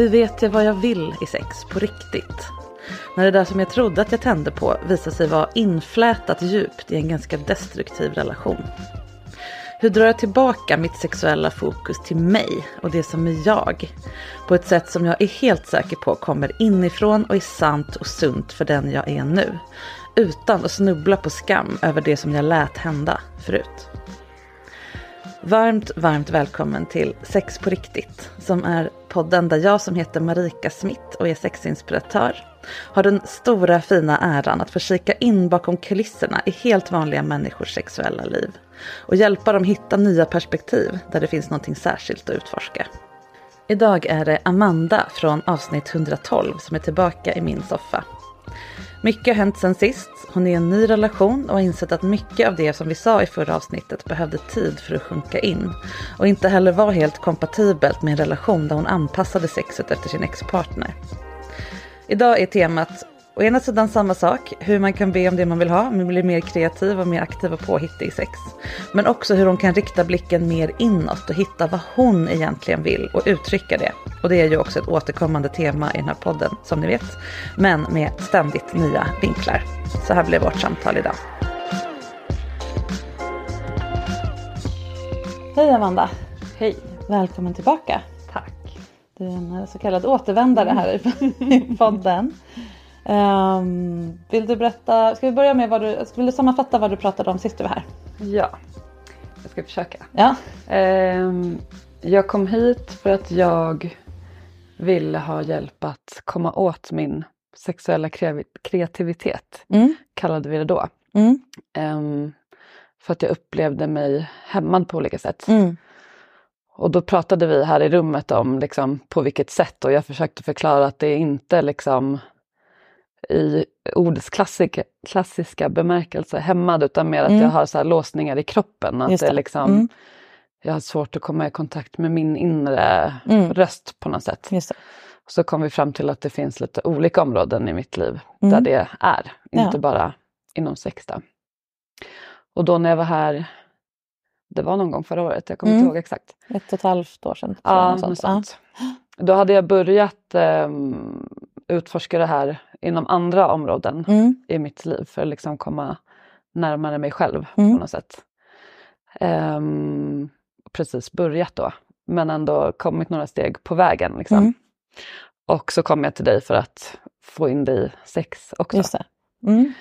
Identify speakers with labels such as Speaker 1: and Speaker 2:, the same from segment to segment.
Speaker 1: Hur vet jag vad jag vill i sex på riktigt? När det där som jag trodde att jag tände på visar sig vara inflätat djupt i en ganska destruktiv relation. Hur drar jag tillbaka mitt sexuella fokus till mig och det som är jag? På ett sätt som jag är helt säker på kommer inifrån och är sant och sunt för den jag är nu. Utan att snubbla på skam över det som jag lät hända förut. Varmt, varmt välkommen till Sex på riktigt som är podden där jag som heter Marika Smith och är sexinspiratör har den stora fina äran att få kika in bakom kulisserna i helt vanliga människors sexuella liv och hjälpa dem hitta nya perspektiv där det finns någonting särskilt att utforska. Idag är det Amanda från avsnitt 112 som är tillbaka i min soffa. Mycket har hänt sen sist. Hon är i en ny relation och har insett att mycket av det som vi sa i förra avsnittet behövde tid för att sjunka in. Och inte heller var helt kompatibelt med en relation där hon anpassade sexet efter sin ex-partner. Idag är temat å ena sidan samma sak, hur man kan be om det man vill ha, men bli mer kreativ och mer aktiv och påhittig i sex. Men också hur hon kan rikta blicken mer inåt och hitta vad hon egentligen vill och uttrycka det. Och det är ju också ett återkommande tema i den här podden, som ni vet. Men med ständigt nya vinklar. Så här blir vårt samtal idag. Hej Amanda!
Speaker 2: Hej!
Speaker 1: Välkommen tillbaka.
Speaker 2: Tack.
Speaker 1: Du är en så kallad återvändare här i podden. Um, vill du berätta, ska vi börja med vad du, vill du sammanfatta vad du pratade om sist du var här?
Speaker 2: Ja, jag ska försöka.
Speaker 1: Ja.
Speaker 2: Ehm, jag kom hit för att jag ville ha hjälp att komma åt min sexuella kre- kreativitet,
Speaker 1: Mm.
Speaker 2: kallade vi det då.
Speaker 1: Mm.
Speaker 2: Ehm, för att jag upplevde mig hämmad på olika sätt.
Speaker 1: Mm.
Speaker 2: Och då pratade vi här i rummet om liksom, på vilket sätt och jag försökte förklara att det är inte liksom i ordets klassika, klassiska bemärkelse hämmad utan mer att
Speaker 1: Mm.
Speaker 2: jag har så här låsningar i kroppen. Att
Speaker 1: Just
Speaker 2: det är
Speaker 1: det.
Speaker 2: liksom,
Speaker 1: Mm.
Speaker 2: Jag har svårt att komma i kontakt med min inre
Speaker 1: Mm.
Speaker 2: röst på något sätt. Så kom vi fram till att det finns lite olika områden i mitt liv
Speaker 1: Mm.
Speaker 2: där det är, inte
Speaker 1: Ja.
Speaker 2: bara inom sex. Då. Och då när jag var här, det var någon gång förra året, jag kommer
Speaker 1: Mm.
Speaker 2: inte ihåg exakt.
Speaker 1: Ett och ett halvt år sedan.
Speaker 2: Ja,
Speaker 1: något
Speaker 2: något
Speaker 1: sånt.
Speaker 2: sånt. Då hade jag börjat ehm, utforska det här inom andra områden.
Speaker 1: Mm.
Speaker 2: i mitt liv för att liksom komma närmare mig själv
Speaker 1: Mm.
Speaker 2: på något sätt. Ehm, precis börjat då, men ändå kommit några steg på vägen. Liksom.
Speaker 1: Mm.
Speaker 2: Och så kom jag till dig för att få in dig i sex också.
Speaker 1: Mm.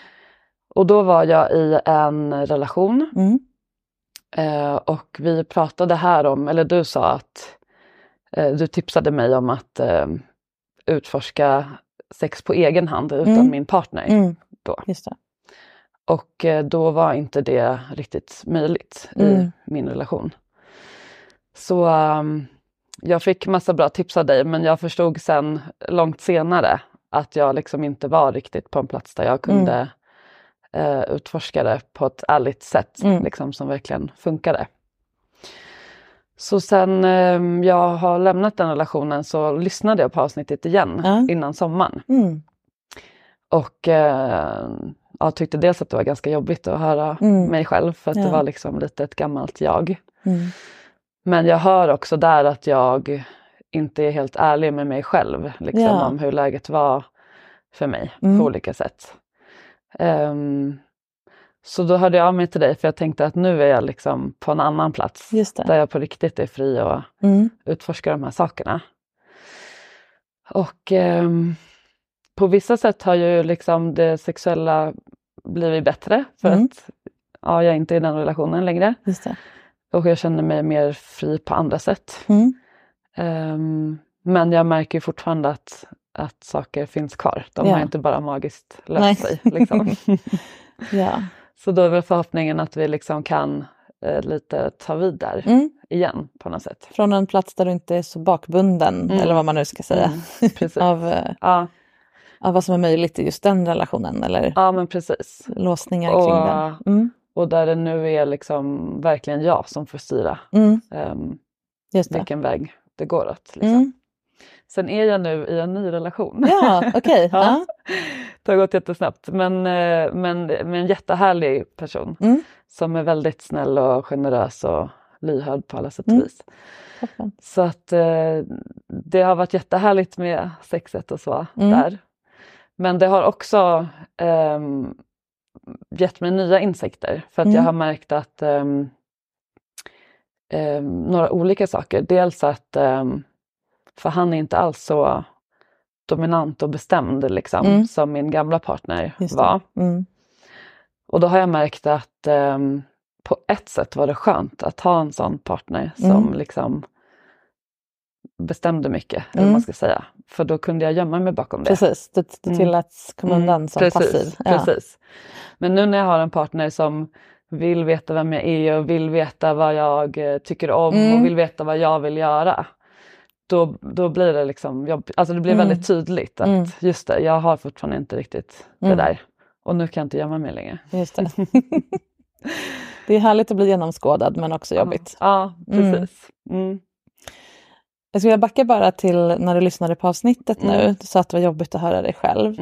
Speaker 2: Och då var jag i en relation. Eh, och vi pratade här om, eller du sa att eh, du tipsade mig om att eh, utforska sex på egen hand utan
Speaker 1: Mm.
Speaker 2: min partner.
Speaker 1: Mm.
Speaker 2: Då.
Speaker 1: Just det.
Speaker 2: Och eh, då var inte det riktigt möjligt i
Speaker 1: Mm.
Speaker 2: min relation. Så ehm, jag fick massa bra tips av dig men jag förstod sen långt senare att jag liksom inte var riktigt på en plats där jag kunde eh, utforska det på ett ärligt sätt
Speaker 1: Mm.
Speaker 2: liksom, som verkligen funkade. Så sen ehm, jag har lämnat den relationen så lyssnade jag på avsnittet igen
Speaker 1: Ja.
Speaker 2: innan sommaren.
Speaker 1: Mm.
Speaker 2: Och eh, jag tyckte dels att det var ganska jobbigt att höra
Speaker 1: Mm.
Speaker 2: mig själv för att
Speaker 1: Ja.
Speaker 2: det var liksom lite ett gammalt jag.
Speaker 1: Mm.
Speaker 2: Men jag hör också där att jag inte är helt ärlig med mig själv liksom,
Speaker 1: Ja.
Speaker 2: om hur läget var för mig
Speaker 1: Mm.
Speaker 2: på olika sätt. Ehm, så då hörde jag av mig till dig för jag tänkte att nu är jag liksom på en annan plats där jag på riktigt är fri och
Speaker 1: Mm.
Speaker 2: utforska de här sakerna. Och ehm, på vissa sätt har ju liksom det sexuella blivit bättre för
Speaker 1: Mm.
Speaker 2: att ja, jag är inte i den relationen längre. Och jag känner mig mer fri på andra sätt.
Speaker 1: Mm.
Speaker 2: Ehm, men jag märker fortfarande att, att saker finns kvar. De
Speaker 1: Ja.
Speaker 2: har inte bara magiskt löst
Speaker 1: Nej.
Speaker 2: sig. Liksom.
Speaker 1: Ja.
Speaker 2: Så då är väl förhoppningen att vi liksom kan eh, lite ta vid där
Speaker 1: Mm.
Speaker 2: igen på något sätt.
Speaker 1: Från en plats där du inte är så bakbunden,
Speaker 2: Mm.
Speaker 1: eller vad man nu ska säga,
Speaker 2: Mm,
Speaker 1: av, eh,
Speaker 2: Ja,
Speaker 1: av vad som är möjligt i just den relationen eller
Speaker 2: ja men precis.
Speaker 1: låsningar
Speaker 2: Och-
Speaker 1: kring den. Mm.
Speaker 2: Och där det nu är liksom verkligen jag som får styra
Speaker 1: Mm. det.
Speaker 2: vilken väg det går åt. Liksom. Sen är jag nu i en ny relation.
Speaker 1: Ja, okej.
Speaker 2: Ja. Det har gått jättesnabbt men, eh, men med en jättehärlig person
Speaker 1: Mm.
Speaker 2: som är väldigt snäll och generös och lyhörd på alla sätt och
Speaker 1: Mm.
Speaker 2: vis.
Speaker 1: Toppen.
Speaker 2: Så att eh, det har varit jättehärligt med sexet och så
Speaker 1: Mm.
Speaker 2: där. Men det har också ehm, gett mig nya insikter för att jag
Speaker 1: Mm.
Speaker 2: har märkt att ehm, ehm, några olika saker. Dels att, ehm, för han är inte alls så dominant och bestämd liksom,
Speaker 1: Mm.
Speaker 2: som min gamla partner var.
Speaker 1: Mm.
Speaker 2: Och då har jag märkt att ehm, på ett sätt var det skönt att ha en sån partner som
Speaker 1: Mm.
Speaker 2: liksom bestämde mycket, eller
Speaker 1: Mm.
Speaker 2: vad man ska säga. För då kunde jag gömma mig bakom det.
Speaker 1: Precis, du, du
Speaker 2: Mm.
Speaker 1: tilläts komma
Speaker 2: Mm,
Speaker 1: undan som
Speaker 2: precis,
Speaker 1: passiv. Ja.
Speaker 2: Precis. Men nu när jag har en partner som vill veta vem jag är och vill veta vad jag eh, tycker om
Speaker 1: Mm.
Speaker 2: och vill veta vad jag vill göra. Då, då blir det liksom jobbigt. Alltså det blir
Speaker 1: Mm.
Speaker 2: väldigt tydligt att
Speaker 1: Mm.
Speaker 2: just det, jag har fortfarande inte riktigt
Speaker 1: Mm.
Speaker 2: det där. Och nu kan jag inte gömma mig längre.
Speaker 1: Just det. det är härligt att bli genomskådad men också jobbigt.
Speaker 2: Ja,
Speaker 1: Mm.
Speaker 2: precis. Mm.
Speaker 1: Jag skulle vilja backa bara till när du lyssnade på avsnittet nu.
Speaker 2: Mm.
Speaker 1: Du sa att det var jobbigt att höra dig själv.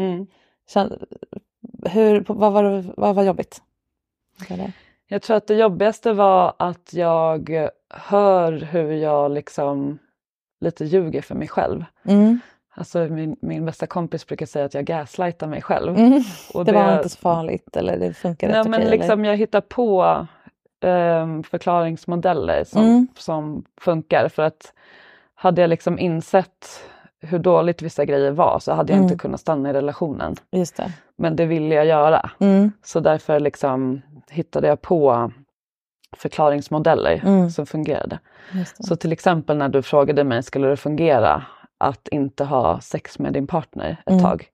Speaker 1: Hur, vad, var, vad var jobbigt? Det?
Speaker 2: Jag tror att det jobbigaste var att jag hör hur jag liksom lite ljuger för mig själv.
Speaker 1: Mm.
Speaker 2: Alltså min, min bästa kompis brukar säga att jag gaslightar mig själv.
Speaker 1: Mm.
Speaker 2: Och
Speaker 1: Det var inte så farligt eller det funkar
Speaker 2: Nej,
Speaker 1: rätt
Speaker 2: men
Speaker 1: okej?
Speaker 2: liksom jag hittar på ehm, förklaringsmodeller som,
Speaker 1: Mm.
Speaker 2: som funkar för att hade jag liksom insett hur dåligt vissa grejer var så hade jag
Speaker 1: Mm.
Speaker 2: inte kunnat stanna i relationen.
Speaker 1: eller? Det.
Speaker 2: Men det ville jag göra.
Speaker 1: Mm.
Speaker 2: Så därför liksom hittade jag på förklaringsmodeller
Speaker 1: Mm.
Speaker 2: som fungerade. Så till exempel när du frågade mig, skulle det fungera att inte ha sex med din partner ett
Speaker 1: Mm.
Speaker 2: tag?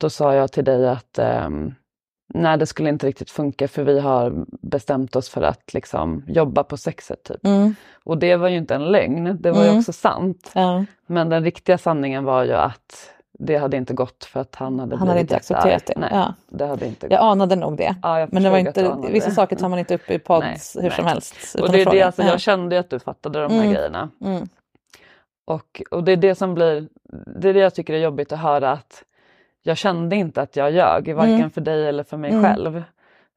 Speaker 2: Då sa jag till dig att ehm, nej, det skulle inte riktigt funka för vi har bestämt oss för att liksom jobba på sexet. Typ.
Speaker 1: Mm.
Speaker 2: Och det var ju inte en lögn, det var ju
Speaker 1: Mm.
Speaker 2: också sant.
Speaker 1: Ja.
Speaker 2: Men den riktiga sanningen var ju att det hade inte gått för att han hade
Speaker 1: Han hade inte accepterat det.
Speaker 2: Nej,
Speaker 1: Ja.
Speaker 2: det hade inte gått.
Speaker 1: Jag anade nog det.
Speaker 2: Ja, jag
Speaker 1: Men det var inte, vissa
Speaker 2: det.
Speaker 1: saker tar man inte upp i
Speaker 2: Nej,
Speaker 1: hur
Speaker 2: nej.
Speaker 1: som helst.
Speaker 2: Och det är det, alltså,
Speaker 1: Ja.
Speaker 2: jag kände att du fattade de här
Speaker 1: Mm.
Speaker 2: grejerna.
Speaker 1: Mm.
Speaker 2: Och, och det är det som blir, det är det jag tycker är jobbigt att höra att jag kände inte att jag ljög, varken
Speaker 1: Mm.
Speaker 2: för dig eller för mig
Speaker 1: Mm.
Speaker 2: själv.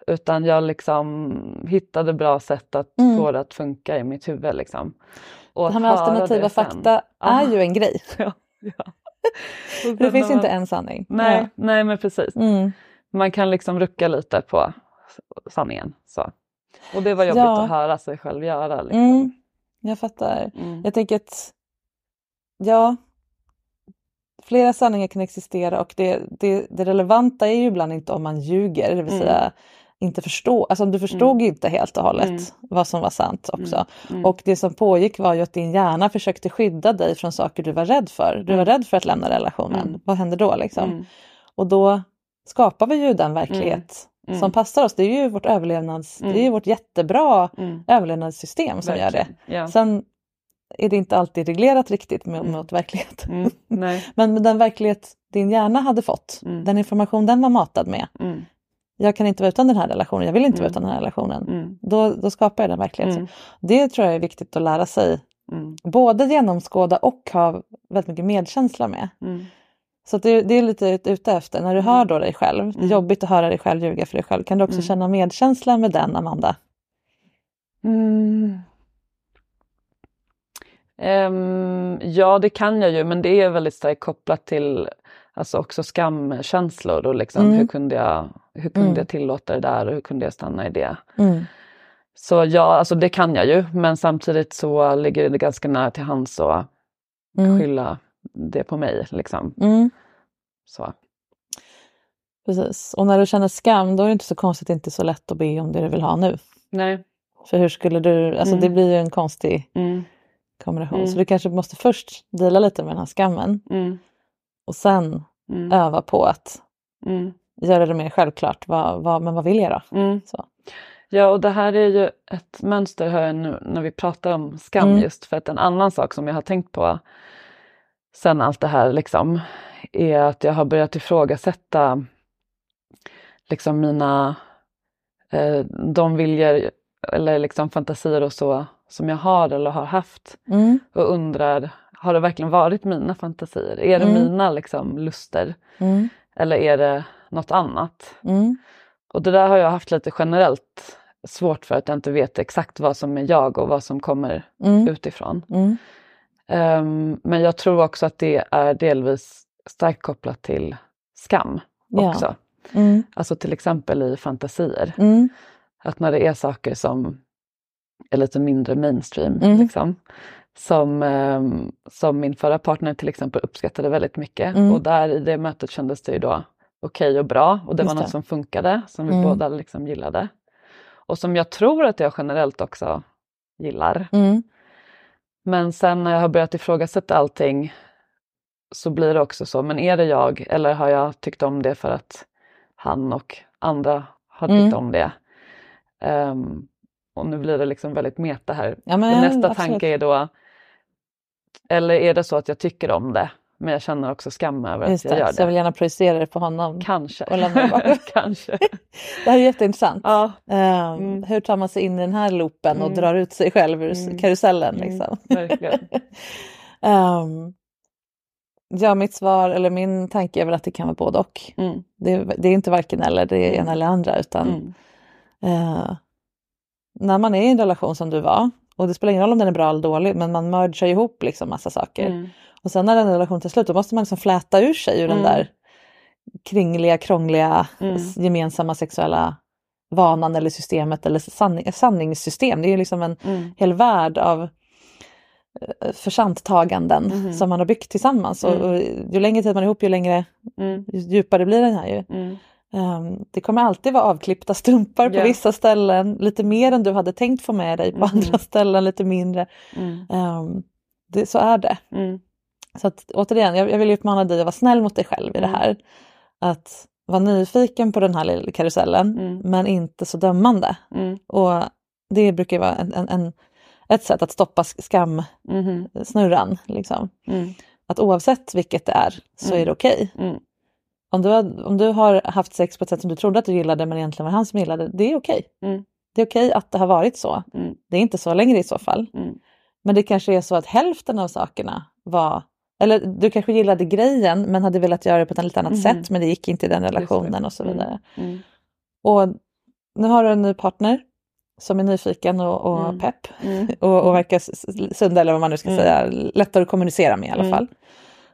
Speaker 2: Utan jag liksom hittade bra sätt att
Speaker 1: Mm.
Speaker 2: få det att funka i mitt huvud. Liksom. Och
Speaker 1: Det här med alternativa
Speaker 2: sen.
Speaker 1: fakta
Speaker 2: Ja.
Speaker 1: är ju en grej.
Speaker 2: Ja, sen
Speaker 1: Det finns
Speaker 2: när
Speaker 1: inte
Speaker 2: man-
Speaker 1: en sanning.
Speaker 2: Nej, nej men precis.
Speaker 1: Ja. Mm.
Speaker 2: Man kan liksom rucka lite på sanningen. Så. Och det var jobbigt
Speaker 1: Ja.
Speaker 2: att höra sig själv göra. Liksom.
Speaker 1: Mm. Jag fattar.
Speaker 2: Mm.
Speaker 1: Jag tänker att, ja, flera sanningar kan existera och det, det, det relevanta är ju ibland inte om man ljuger, det vill
Speaker 2: Mm.
Speaker 1: säga inte förstå, alltså du förstod ju inte helt och hållet
Speaker 2: Mm.
Speaker 1: vad som var sant också.
Speaker 2: Mm.
Speaker 1: Och det som pågick var ju att din hjärna försökte skydda dig från saker du var rädd för. Du var rädd för att lämna relationen.
Speaker 2: Mm.
Speaker 1: Vad hände då liksom?
Speaker 2: Mm.
Speaker 1: Och då skapar vi ju den verklighet
Speaker 2: Mm.
Speaker 1: som passar oss. Det är ju vårt överlevnads, det är ju vårt jättebra
Speaker 2: Mm.
Speaker 1: överlevnadssystem som gör det.
Speaker 2: Verkligen. Ja.
Speaker 1: Sen är det inte alltid reglerat riktigt mot,
Speaker 2: Mm.
Speaker 1: mot verklighet.
Speaker 2: Mm.
Speaker 1: Men den verklighet din hjärna hade fått,
Speaker 2: Mm.
Speaker 1: den information den var matad med.
Speaker 2: Mm.
Speaker 1: Jag kan inte vara utan den här relationen, jag vill inte vara
Speaker 2: Mm.
Speaker 1: utan den här relationen.
Speaker 2: Mm.
Speaker 1: Då, då skapar jag den verkligheten.
Speaker 2: Mm.
Speaker 1: Det tror jag är viktigt att lära sig.
Speaker 2: Mm.
Speaker 1: Både genomskåda och ha väldigt mycket medkänsla med.
Speaker 2: Mm.
Speaker 1: Så det, det är lite ut- ute efter, när du hör då dig själv, det är
Speaker 2: Mm.
Speaker 1: jobbigt att höra dig själv ljuga för dig själv. Kan du också
Speaker 2: Mm.
Speaker 1: känna medkänsla med den Amanda?
Speaker 2: Mm. Ehm, ja, det kan jag ju, men det är väldigt starkt kopplat till alltså också skamkänslor och liksom,
Speaker 1: Mm.
Speaker 2: hur kunde, jag, hur kunde
Speaker 1: Mm.
Speaker 2: jag tillåta det där och hur kunde jag stanna i det?
Speaker 1: Mm.
Speaker 2: Så ja, alltså det kan jag ju, men samtidigt så ligger det ganska nära till hands att
Speaker 1: Mm.
Speaker 2: skylla det på mig. Liksom.
Speaker 1: Mm.
Speaker 2: Så.
Speaker 1: Precis. Och när du känner skam då är det inte så konstigt inte så lätt att be om det du vill ha nu.
Speaker 2: Nej.
Speaker 1: För hur skulle du, alltså
Speaker 2: Mm.
Speaker 1: det blir ju en konstig
Speaker 2: Mm.
Speaker 1: kombination.
Speaker 2: Mm.
Speaker 1: Så du kanske måste först dela lite med den här skammen
Speaker 2: Mm.
Speaker 1: och sen
Speaker 2: Mm.
Speaker 1: öva på att
Speaker 2: Mm.
Speaker 1: Göra det mer självklart. Vad, vad, men vad vill jag då?
Speaker 2: Mm. Ja, och det här är ju ett mönster hör jag nu när vi pratar om skam
Speaker 1: Mm.
Speaker 2: just för att en annan sak som jag har tänkt på sen allt det här liksom är att jag har börjat ifrågasätta liksom mina eh, de viljor eller liksom fantasier och så som jag har eller har haft
Speaker 1: Mm.
Speaker 2: och undrar har det verkligen varit mina fantasier? Är det
Speaker 1: Mm.
Speaker 2: mina liksom luster
Speaker 1: Mm.
Speaker 2: eller är det något annat?
Speaker 1: Mm.
Speaker 2: Och det där har jag haft lite generellt svårt för att jag inte vet exakt vad som är jag och vad som kommer
Speaker 1: Mm.
Speaker 2: utifrån.
Speaker 1: Mm.
Speaker 2: Ehm, men jag tror också att det är delvis starkt kopplat till skam
Speaker 1: Ja.
Speaker 2: också.
Speaker 1: Mm.
Speaker 2: Alltså till exempel i fantasier.
Speaker 1: Mm.
Speaker 2: Att när det är saker som är lite mindre mainstream,
Speaker 1: Mm.
Speaker 2: liksom, som, ehm, som min förra partner till exempel uppskattade väldigt mycket.
Speaker 1: Mm.
Speaker 2: Och där i det mötet kändes det ju då okej och bra och det
Speaker 1: Just
Speaker 2: var något
Speaker 1: det.
Speaker 2: som funkade, som vi
Speaker 1: Mm.
Speaker 2: båda liksom gillade. Och som jag tror att jag generellt också gillar.
Speaker 1: Mm.
Speaker 2: Men sen när jag har börjat ifrågasätta allting så blir det också så, men är det jag eller har jag tyckt om det för att han och andra har tyckt
Speaker 1: Mm.
Speaker 2: om det? Ehm, och nu blir det liksom väldigt meta här.
Speaker 1: Ja, men,
Speaker 2: nästa
Speaker 1: absolut.
Speaker 2: tanke är då, eller är det så att jag tycker om det men jag känner också skam över
Speaker 1: Just
Speaker 2: att jag
Speaker 1: det,
Speaker 2: gör
Speaker 1: så jag vill
Speaker 2: det?
Speaker 1: gärna projicera det på honom.
Speaker 2: Kanske.
Speaker 1: och lämna det.
Speaker 2: Kanske.
Speaker 1: Det här är jätteintressant.
Speaker 2: Ja.
Speaker 1: Ehm,
Speaker 2: Mm.
Speaker 1: Hur tar man sig in i den här loopen och
Speaker 2: Mm.
Speaker 1: drar ut sig själv ur
Speaker 2: Mm.
Speaker 1: karusellen?
Speaker 2: Mm,
Speaker 1: Liksom?
Speaker 2: verkligen.
Speaker 1: Ehm, ja, mitt svar eller min tanke är väl att det kan vara både och.
Speaker 2: Mm.
Speaker 1: Det, är- det är inte varken eller, det är ena eller andra utan eh, när man är i en relation som du var och det spelar ingen roll om den är bra eller dålig men man mergar ihop liksom massa saker.
Speaker 2: Mm.
Speaker 1: Och sen när den relationen tar slut då måste man liksom fläta ur sig ur den
Speaker 2: Mm.
Speaker 1: där kringliga, krångliga,
Speaker 2: Mm.
Speaker 1: gemensamma sexuella vanan eller systemet eller sanning, sanningssystem. Det är ju liksom en
Speaker 2: Mm.
Speaker 1: hel värld av eh, försantaganden
Speaker 2: Mhm.
Speaker 1: som man har byggt tillsammans. Och,
Speaker 2: Mm.
Speaker 1: och ju längre tid man är ihop ju längre
Speaker 2: Mm.
Speaker 1: ju djupare blir den här ju.
Speaker 2: Mm.
Speaker 1: Ehm, det kommer alltid vara avklippta stumpar på
Speaker 2: Ja.
Speaker 1: vissa ställen, lite mer än du hade tänkt få med dig på andra ställen, lite mindre.
Speaker 2: Mm.
Speaker 1: Ehm, det, så är det. Så att, återigen, jag, jag vill utmana dig att vara snäll mot dig själv i det
Speaker 2: Mm.
Speaker 1: här. Att vara nyfiken på den här lilla karusellen,
Speaker 2: Mm.
Speaker 1: men inte så dömande.
Speaker 2: Mm.
Speaker 1: Och det brukar vara en, en, en, ett sätt att stoppa sk- skamsnurran.
Speaker 2: Mhm.
Speaker 1: Liksom.
Speaker 2: Mm.
Speaker 1: Att oavsett vilket det är så
Speaker 2: Mm.
Speaker 1: är det okej.
Speaker 2: Mm.
Speaker 1: Om, du har, om du har haft sex på ett sätt som du trodde att du gillade men egentligen var han som gillade, det är okej.
Speaker 2: Mm.
Speaker 1: Det är okej att det har varit så. Det är inte så längre i så fall. Men det kanske är så att hälften av sakerna var eller du kanske gillade grejen men hade velat göra det på ett lite annat
Speaker 2: Mhm.
Speaker 1: sätt men det gick inte i den relationen och så
Speaker 2: Mm.
Speaker 1: vidare.
Speaker 2: Mm.
Speaker 1: Och nu har du en ny partner som är nyfiken och, och
Speaker 2: Mm.
Speaker 1: pepp
Speaker 2: Mm.
Speaker 1: och, och verkar sunda eller vad man nu ska
Speaker 2: Mm.
Speaker 1: säga, lättare att kommunicera med i alla
Speaker 2: Mm.
Speaker 1: fall.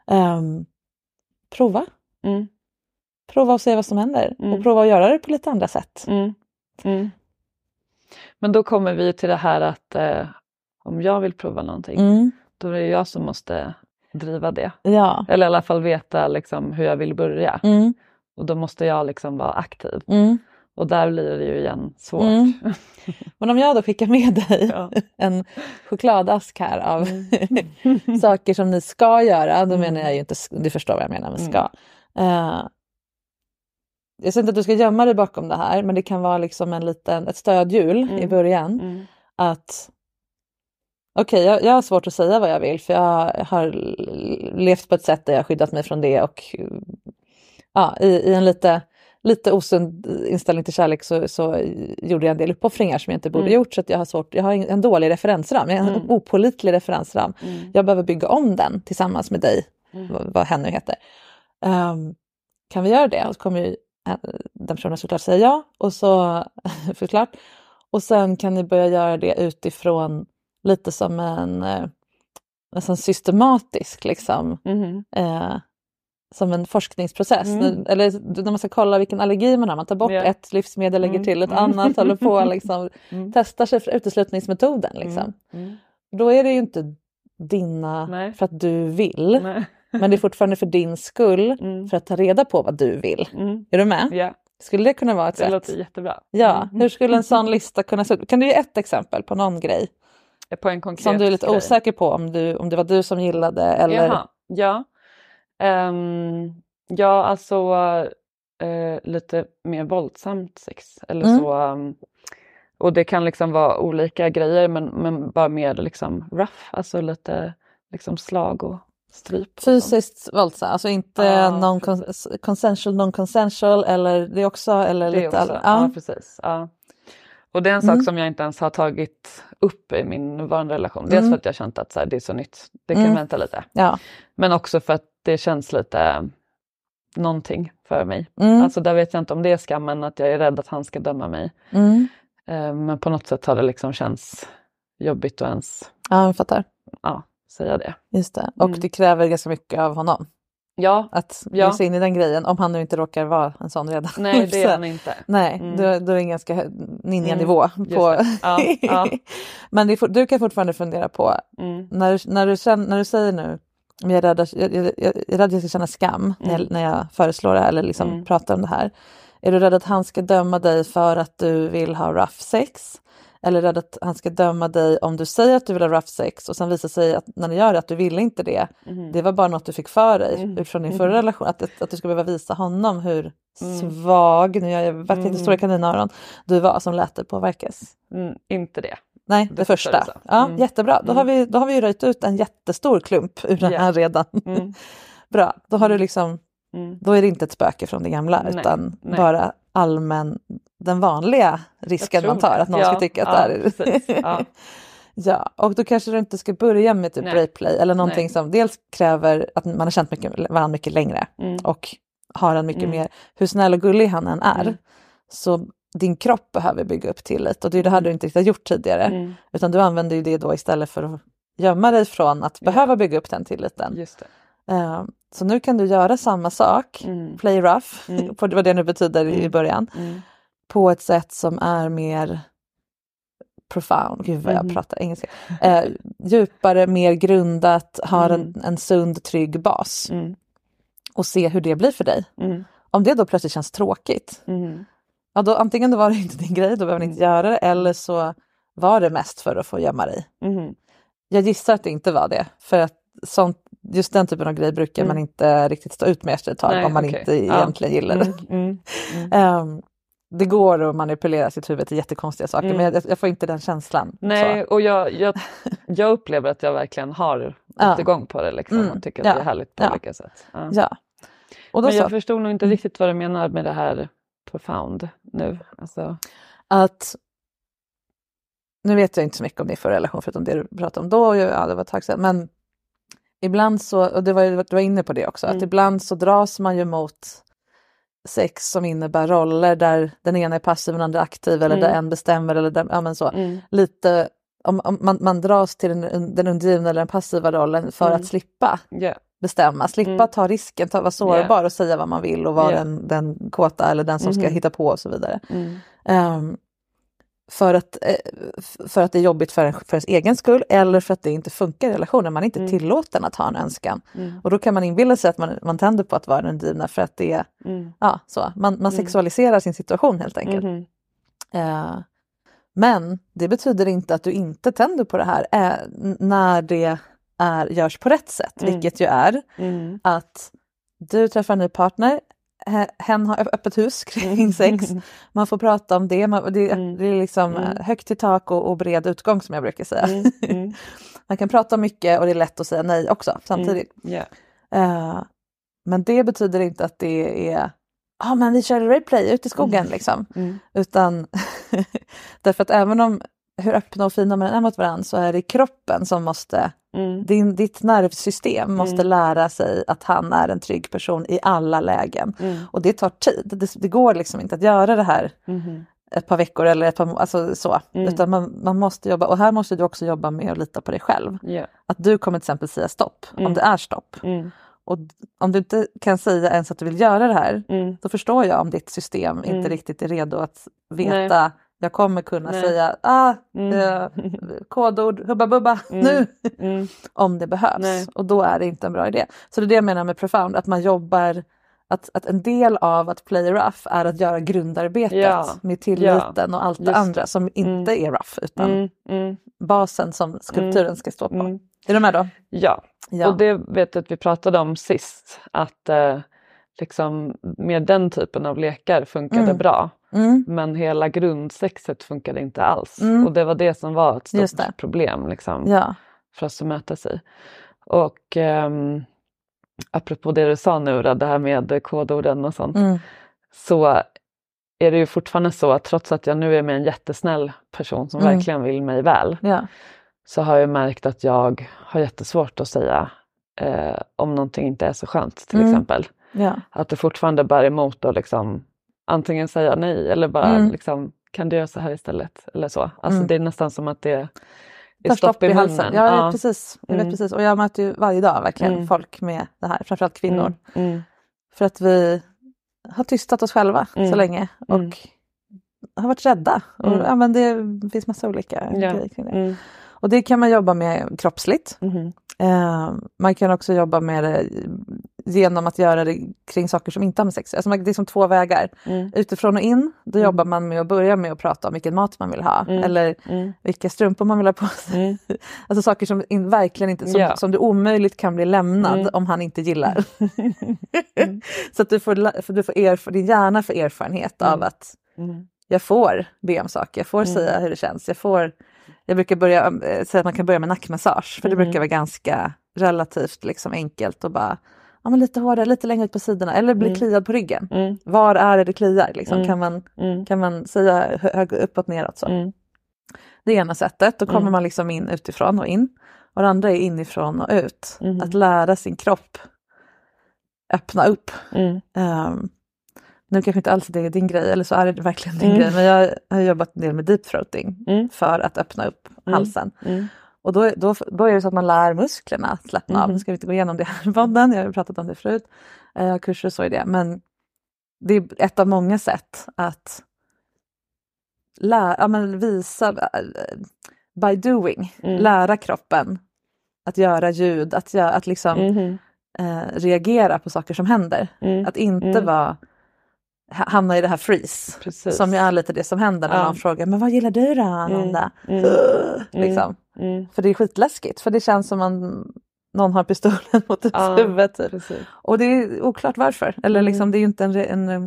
Speaker 1: Ehm, prova.
Speaker 2: Mm.
Speaker 1: Prova och se vad som händer
Speaker 2: Mm.
Speaker 1: och prova att göra det på lite andra sätt.
Speaker 2: Mm. Mm. Men då kommer vi till det här att eh, om jag vill prova någonting,
Speaker 1: Mm.
Speaker 2: då är det jag som måste driva det.
Speaker 1: Ja.
Speaker 2: Eller i alla fall veta liksom hur jag vill börja.
Speaker 1: Mm.
Speaker 2: Och då måste jag liksom vara aktiv.
Speaker 1: Mm.
Speaker 2: Och där blir det ju igen svårt.
Speaker 1: Mm. Men om jag då skickar med dig
Speaker 2: Ja.
Speaker 1: en chokladask här av
Speaker 2: Mm.
Speaker 1: saker som ni ska göra, då menar jag ju inte, du förstår vad jag menar med ska. Eh, jag säger inte att du ska gömma dig bakom det här, men det kan vara liksom en liten, ett stödhjul i
Speaker 2: Mm.
Speaker 1: början.
Speaker 2: Mm.
Speaker 1: Att okej, jag, jag har svårt att säga vad jag vill för jag har levt på ett sätt där jag skyddat mig från det och ja, i, i en lite, lite osund inställning till kärlek så, så gjorde jag en del uppoffringar som jag inte borde
Speaker 2: Mm.
Speaker 1: gjort så jag har svårt, jag har en dålig referensram, jag har en
Speaker 2: Mm.
Speaker 1: opålitlig referensram.
Speaker 2: Mm.
Speaker 1: Jag behöver bygga om den tillsammans med dig,
Speaker 2: Mm.
Speaker 1: vad, vad hen nu heter. Ehm, kan vi göra det? Och så kommer ju eh, den personen såklart säga ja och så förklart. Och sen kan ni börja göra det utifrån lite som en, eh, sån systematisk liksom,
Speaker 2: Mhm.
Speaker 1: eh, som en forskningsprocess.
Speaker 2: Mm.
Speaker 1: Eller när man ska kolla vilken allergi man har, man tar bort
Speaker 2: Ja.
Speaker 1: ett livsmedel, lägger
Speaker 2: Mm.
Speaker 1: till ett
Speaker 2: Mm.
Speaker 1: annat, håller på liksom,
Speaker 2: Mm.
Speaker 1: testar sig för uteslutningsmetoden. Liksom.
Speaker 2: Mm.
Speaker 1: Då är det ju inte dina
Speaker 2: Nej.
Speaker 1: för att du vill,
Speaker 2: Nej.
Speaker 1: men det är fortfarande för din skull
Speaker 2: Mm.
Speaker 1: för att ta reda på vad du vill.
Speaker 2: Mm.
Speaker 1: Är du med?
Speaker 2: Ja,
Speaker 1: Skulle det kunna vara ett
Speaker 2: det
Speaker 1: sätt?
Speaker 2: låter jättebra.
Speaker 1: Ja,
Speaker 2: Mm.
Speaker 1: hur skulle en sån lista kunna se ut? Kan du ge ett exempel på någon grej
Speaker 2: På en konkret
Speaker 1: som du är lite
Speaker 2: grej.
Speaker 1: osäker på om, du, om det var du som gillade eller?
Speaker 2: Jaha, ja. Ehm, ja, alltså eh, lite mer våldsamt sex. Eller
Speaker 1: Mm.
Speaker 2: så. um, och det kan liksom vara olika grejer men, men bara mer liksom rough, alltså lite liksom slag och stryp.
Speaker 1: Fysiskt våldsamt, alltså inte
Speaker 2: Ja,
Speaker 1: non consensual, non-consensual eller det också? Eller
Speaker 2: Det
Speaker 1: lite
Speaker 2: också.
Speaker 1: all-
Speaker 2: Ja.
Speaker 1: ja.
Speaker 2: precis. Ja. Och det är en
Speaker 1: Mm.
Speaker 2: sak som jag inte ens har tagit upp i min nuvarande relation. Dels
Speaker 1: Mm.
Speaker 2: för att jag känt att så här, det är så nytt, det kan
Speaker 1: Mm.
Speaker 2: vänta lite.
Speaker 1: ja.
Speaker 2: Men också för att det känns lite någonting för mig.
Speaker 1: Mm.
Speaker 2: Alltså där vet jag inte om det är skammen att jag är rädd att han ska döma mig.
Speaker 1: Mm.
Speaker 2: Eh, Men på något sätt har det liksom känts jobbigt att ens
Speaker 1: ja, jag fattar.
Speaker 2: ja, säga det.
Speaker 1: Just det. Och
Speaker 2: Mm.
Speaker 1: det kräver ganska mycket av honom
Speaker 2: Ja,
Speaker 1: att
Speaker 2: Ja.
Speaker 1: ge sig in i den grejen, om han nu inte råkar vara en sån redan.
Speaker 2: nej det är han inte.
Speaker 1: Nej,
Speaker 2: Mm.
Speaker 1: du, du är en ganska ninja-nivå.
Speaker 2: Just
Speaker 1: på...
Speaker 2: det. Ja, ja.
Speaker 1: Men det du kan fortfarande fundera på,
Speaker 2: Mm.
Speaker 1: när, när, du, känner, när du säger nu, jag är rädd, jag, jag, jag är rädd att jag ska känna skam när, jag,
Speaker 2: Mm.
Speaker 1: när jag föreslår det här eller liksom
Speaker 2: Mm.
Speaker 1: pratar om det här. Är du rädd att han ska döma dig för att du vill ha rough sex? Eller rädd att han ska döma dig om du säger att du vill ha rough sex och sen visar sig att när ni gör det att du ville inte det.
Speaker 2: Mm.
Speaker 1: Det var bara något du fick för dig
Speaker 2: Mm.
Speaker 1: utifrån din förra relation. Att, att, att du ska behöva visa honom hur
Speaker 2: Mm.
Speaker 1: svag, nu gör jag verkligen inte
Speaker 2: Mm.
Speaker 1: stora kaninöron, du var som lät dig påverkas.
Speaker 2: Mm, inte det.
Speaker 1: Nej, det,
Speaker 2: Det
Speaker 1: första.
Speaker 2: du.
Speaker 1: Ja,
Speaker 2: Mm.
Speaker 1: Jättebra, då,
Speaker 2: Mm.
Speaker 1: har vi, då har vi ju röjt ut en jättestor klump ur den här redan.
Speaker 2: Mm.
Speaker 1: Bra, då har du liksom,
Speaker 2: Mm.
Speaker 1: då är det inte ett spöke från det gamla
Speaker 2: Nej,
Speaker 1: utan
Speaker 2: nej.
Speaker 1: bara allmän, den vanliga risken man tar
Speaker 2: det.
Speaker 1: att någon
Speaker 2: Ja,
Speaker 1: ska tycka att
Speaker 2: ja,
Speaker 1: det är...
Speaker 2: precis. Ja.
Speaker 1: Ja, och då kanske du inte ska börja med typ
Speaker 2: Nej.
Speaker 1: rapeplay eller någonting
Speaker 2: Nej.
Speaker 1: som dels kräver att man har känt mycket, varandra mycket längre
Speaker 2: Mm.
Speaker 1: och har en mycket
Speaker 2: Mm.
Speaker 1: mer, hur snäll och gullig han än är,
Speaker 2: Mm.
Speaker 1: så din kropp behöver bygga upp tillit och det är det här du inte riktigt har gjort tidigare.
Speaker 2: Mm.
Speaker 1: Utan du använder ju det då istället för att gömma dig från att behöva bygga upp den tilliten.
Speaker 2: Just det.
Speaker 1: Eh, så nu kan du göra samma sak,
Speaker 2: Mm.
Speaker 1: play rough,
Speaker 2: Mm.
Speaker 1: på vad det nu betyder i
Speaker 2: Mm.
Speaker 1: början,
Speaker 2: Mm.
Speaker 1: på ett sätt som är mer profound, gud vad jag
Speaker 2: Mhm.
Speaker 1: pratar engelska, eh, djupare, mer grundat, har en,
Speaker 2: Mm.
Speaker 1: en sund, trygg bas
Speaker 2: Mm.
Speaker 1: och se hur det blir för dig.
Speaker 2: Mm.
Speaker 1: Om det då plötsligt känns tråkigt,
Speaker 2: Mm.
Speaker 1: ja då antingen då var det inte din grej, då behöver ni inte göra det, eller så var det mest för att få gömma dig.
Speaker 2: Mm.
Speaker 1: Jag gissar att det inte var det, för att sånt, just den typen av grej brukar
Speaker 2: Mm.
Speaker 1: man inte riktigt stå ut med efter ett tag
Speaker 2: Nej,
Speaker 1: om man
Speaker 2: okej.
Speaker 1: inte
Speaker 2: Ja.
Speaker 1: egentligen gillar det.
Speaker 2: Mm. Mm. Mm.
Speaker 1: Ehm, det går att manipulera sitt huvud till jättekonstiga saker
Speaker 2: Mm.
Speaker 1: men jag, jag får inte den känslan.
Speaker 2: Nej,
Speaker 1: Så.
Speaker 2: och jag, jag, jag upplever att jag verkligen har gått igång på det liksom,
Speaker 1: Mm,
Speaker 2: och tycker att
Speaker 1: ja,
Speaker 2: det är härligt på
Speaker 1: ja.
Speaker 2: olika sätt. Ja.
Speaker 1: Ja. Och då
Speaker 2: Men jag
Speaker 1: så,
Speaker 2: förstod nog inte
Speaker 1: Mm.
Speaker 2: riktigt vad du menar med det här profound nu. Alltså,
Speaker 1: att nu vet jag inte så mycket om din förra relation förutom det du pratade om då, ja det var ett tag sedan, men ibland så, och det var, du var inne på det också,
Speaker 2: Mm.
Speaker 1: att ibland så dras man ju mot sex som innebär roller där den ena är passiv och den andra är aktiv eller där
Speaker 2: Mm.
Speaker 1: en bestämmer eller där, ja men så.
Speaker 2: mm.
Speaker 1: Lite, om, om man, man dras till den, den undergivna eller den passiva rollen för
Speaker 2: Mm.
Speaker 1: att slippa
Speaker 2: ja.
Speaker 1: bestämma, slippa
Speaker 2: Mm.
Speaker 1: ta risken, ta, vara sårbar och säga vad man vill och vara
Speaker 2: Ja.
Speaker 1: den, den kåta eller den som ska
Speaker 2: Mhm.
Speaker 1: hitta på och så vidare.
Speaker 2: Mm.
Speaker 1: För att, eh, för att det är jobbigt för, en, för ens egen skull eller för att det inte funkar i relationen. Man är inte tillåten att ha en önskan. Och då kan man inbilla sig att man, man tänder på att vara den drivna för att det är ja, så. Man, man sexualiserar sin situation helt enkelt.
Speaker 2: Mhm.
Speaker 1: Eh, men det betyder inte att du inte tänder på det här eh, när det är, görs på rätt sätt, vilket ju är
Speaker 2: Mm.
Speaker 1: att du träffar en ny partner, hen har öppet hus kring sex, man får prata om det, man, det, det är liksom eh, högt i tak och, och bred utgång som jag brukar säga. man kan prata mycket och det är lätt att säga nej också samtidigt.
Speaker 2: Ja.
Speaker 1: Eh, men det betyder inte att det är ja men vi kör replay ut i skogen liksom. Utan därför att även om hur öppna och fina man är mot varandra så är det kroppen som måste, din, ditt nervsystem måste lära sig att han är en trygg person i alla lägen. Och det tar tid, det, det går liksom inte att göra det här ett par veckor eller ett par alltså så. Utan man, man måste jobba, och här måste du också jobba med att lita på dig själv.
Speaker 2: Ja.
Speaker 1: Att du kommer till exempel säga stopp om det är stopp. Och d- om du inte kan säga ens att du vill göra det här, då förstår jag om ditt system inte riktigt är redo att veta jag kommer kunna säga ah, eh, kodord, hubba bubba, nu! om det behövs.
Speaker 2: Nej.
Speaker 1: Och då är det inte en bra idé. Så det är det jag menar med profound, att man jobbar att, att en del av att play rough är att göra grundarbetet
Speaker 2: Ja.
Speaker 1: med tilliten och allt det
Speaker 2: Just.
Speaker 1: andra som inte är rough utan
Speaker 2: Mm, mm,
Speaker 1: basen som skulpturen ska stå på.
Speaker 2: mm.
Speaker 1: Är du med då?
Speaker 2: Ja.
Speaker 1: Ja.
Speaker 2: och det vet jag att vi pratade om sist. Att eh, liksom med den typen av lekar funkade
Speaker 1: Mm.
Speaker 2: bra.
Speaker 1: Mm.
Speaker 2: Men hela grundsexet funkade inte alls.
Speaker 1: Mm.
Speaker 2: Och det var det som var ett stort problem liksom,
Speaker 1: Ja.
Speaker 2: för oss att mötas i. Och ehm, apropå det du sa nu, då, det här med kodorden och sånt.
Speaker 1: Mm.
Speaker 2: Så är det ju fortfarande så att trots att jag nu är med en jättesnäll person som
Speaker 1: Mm.
Speaker 2: verkligen vill mig väl.
Speaker 1: Ja.
Speaker 2: Så har jag märkt att jag har jättesvårt att säga eh, om någonting inte är så skönt till
Speaker 1: Mm.
Speaker 2: exempel.
Speaker 1: Ja.
Speaker 2: Att det fortfarande bär emot att liksom antingen säga nej eller bara
Speaker 1: Mm.
Speaker 2: liksom kan du göra så här istället eller så. Alltså
Speaker 1: Mm.
Speaker 2: det är nästan som att det är stopp i
Speaker 1: halsen. Ja,
Speaker 2: Ja.
Speaker 1: precis. Jag vet
Speaker 2: Mm.
Speaker 1: precis. Och jag möter ju varje dag verkligen
Speaker 2: Mm.
Speaker 1: folk med det här, framförallt kvinnor.
Speaker 2: Mm, mm,
Speaker 1: För att vi har tystat oss själva så
Speaker 2: Mm.
Speaker 1: länge och
Speaker 2: Mm.
Speaker 1: har varit rädda. Och,
Speaker 2: Mm.
Speaker 1: ja, men det finns massa olika
Speaker 2: Ja.
Speaker 1: grejer kring det.
Speaker 2: mm,
Speaker 1: Och det kan man jobba med kroppsligt.
Speaker 2: mhm,
Speaker 1: Eh, man kan också jobba med det genom att göra det kring saker som inte har med sex alltså man- Det är som två vägar.
Speaker 2: Mm.
Speaker 1: Utifrån och in, då jobbar man med att börja med att prata om vilken mat man vill ha
Speaker 2: Mm.
Speaker 1: eller
Speaker 2: mm,
Speaker 1: vilka strumpor man vill ha på sig.
Speaker 2: mm.
Speaker 1: Alltså saker som in, verkligen inte, som,
Speaker 2: Ja.
Speaker 1: som du omöjligt kan bli lämnad
Speaker 2: Mm.
Speaker 1: om han inte gillar. Så att du får, för du får erf- din hjärna får erfarenhet av att
Speaker 2: Mm.
Speaker 1: jag får be om saker, jag får säga hur det känns. Jag, får, jag brukar börja, äh, säga att man kan börja med nackmassage, för det
Speaker 2: Mm.
Speaker 1: brukar vara ganska relativt liksom enkelt och bara ja, men lite hårdare, lite längre ut på sidorna eller bli kliad på ryggen.
Speaker 2: Mm.
Speaker 1: Var är det det kliar? Liksom?
Speaker 2: Mm.
Speaker 1: Kan, man,
Speaker 2: Mm.
Speaker 1: kan man säga hö- hög, uppåt, neråt? Så.
Speaker 2: Mm.
Speaker 1: Det ena sättet, då kommer
Speaker 2: Mm.
Speaker 1: man liksom in utifrån och in. Och det andra är inifrån och ut.
Speaker 2: Mm.
Speaker 1: Att lära sin kropp öppna upp.
Speaker 2: Mm.
Speaker 1: Nu kanske inte alls det är din grej, eller så är det verkligen din
Speaker 2: Mm.
Speaker 1: grej, men jag har jobbat en del med deep throating
Speaker 2: Mm.
Speaker 1: för att öppna upp halsen.
Speaker 2: Mm.
Speaker 1: Och då, då, då är det så att man lär musklerna att slappna av. Nu ska vi inte gå igenom det här i podden, jag har pratat om det förut. Eh, Jag har kurser och så i det, men det är ett av många sätt att lära, ja, men visa, eh, by doing,
Speaker 2: Mm.
Speaker 1: lära kroppen att göra ljud, att, göra, att liksom
Speaker 2: Mhm.
Speaker 1: eh, reagera på saker som händer.
Speaker 2: Mm.
Speaker 1: Att inte
Speaker 2: Mm.
Speaker 1: vara, hamna i det här freeze.
Speaker 2: Precis.
Speaker 1: Som ju är lite det som händer när
Speaker 2: Ja.
Speaker 1: någon frågar, men vad gillar du då Amanda?
Speaker 2: Mm.
Speaker 1: Liksom.
Speaker 2: Mm.
Speaker 1: För det är skitläskigt, för det känns som man någon har pistolen mot ens
Speaker 2: Ja,
Speaker 1: huvud. Typ. Och det är oklart varför. Eller
Speaker 2: Mm.
Speaker 1: liksom, det är ju inte en, re- en eh,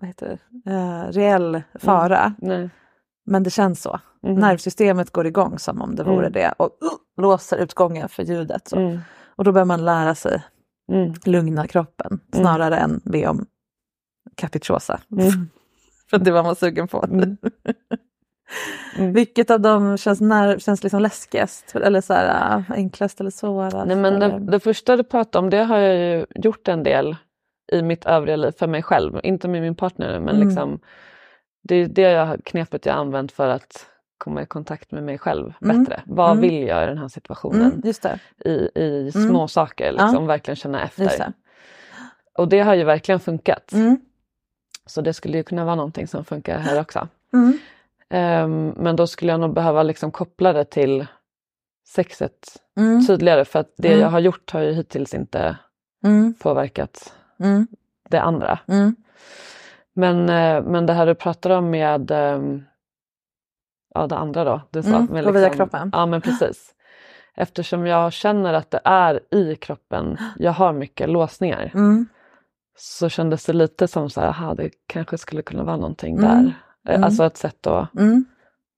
Speaker 1: vad heter det? Eh, reell fara.
Speaker 2: Nej.
Speaker 1: Men det känns så.
Speaker 2: Mhm.
Speaker 1: Nervsystemet går igång som om det vore
Speaker 2: Mm.
Speaker 1: det och uh, låser utgången för ljudet. Så.
Speaker 2: Mm.
Speaker 1: Och då bör man lära sig
Speaker 2: Mm.
Speaker 1: lugna kroppen snarare än be om capricciosa.
Speaker 2: Mm.
Speaker 1: för att det var man sugen på.
Speaker 2: Mm. Mm.
Speaker 1: Vilket av dem känns, när, känns liksom läskigast? Eller så här, äh, enklast eller svårast?
Speaker 2: Nej, men det, det första du pratade om det har jag ju gjort en del i mitt övriga liv för mig själv. Inte med min partner men
Speaker 1: Mm.
Speaker 2: liksom, det är det jag, knepet jag använt för att komma i kontakt med mig själv
Speaker 1: Mm.
Speaker 2: bättre. Vad
Speaker 1: Mm.
Speaker 2: vill jag i den här situationen?
Speaker 1: Mm, just det.
Speaker 2: I, i
Speaker 1: Mm.
Speaker 2: små saker, liksom, verkligen känna efter.
Speaker 1: Det.
Speaker 2: Och det har ju verkligen funkat. Så det skulle ju kunna vara någonting som funkar här också.
Speaker 1: Mm.
Speaker 2: Ehm, men då skulle jag nog behöva liksom koppla det till sexet
Speaker 1: Mm.
Speaker 2: tydligare för att det
Speaker 1: Mm.
Speaker 2: jag har gjort har ju hittills inte
Speaker 1: Mm.
Speaker 2: påverkat
Speaker 1: Mm.
Speaker 2: det andra.
Speaker 1: Mm.
Speaker 2: Men, eh, men det här du pratar om med ehm, ja, det andra då. Du sa,
Speaker 1: Mm,
Speaker 2: med
Speaker 1: gå via kroppen.
Speaker 2: Ja men precis. Eftersom jag känner att det är i kroppen jag har mycket låsningar
Speaker 1: Mm.
Speaker 2: Så kändes det lite som så här, aha, det kanske skulle kunna vara någonting
Speaker 1: Mm.
Speaker 2: där. Eh,
Speaker 1: Mm.
Speaker 2: Alltså ett sätt att
Speaker 1: Mm.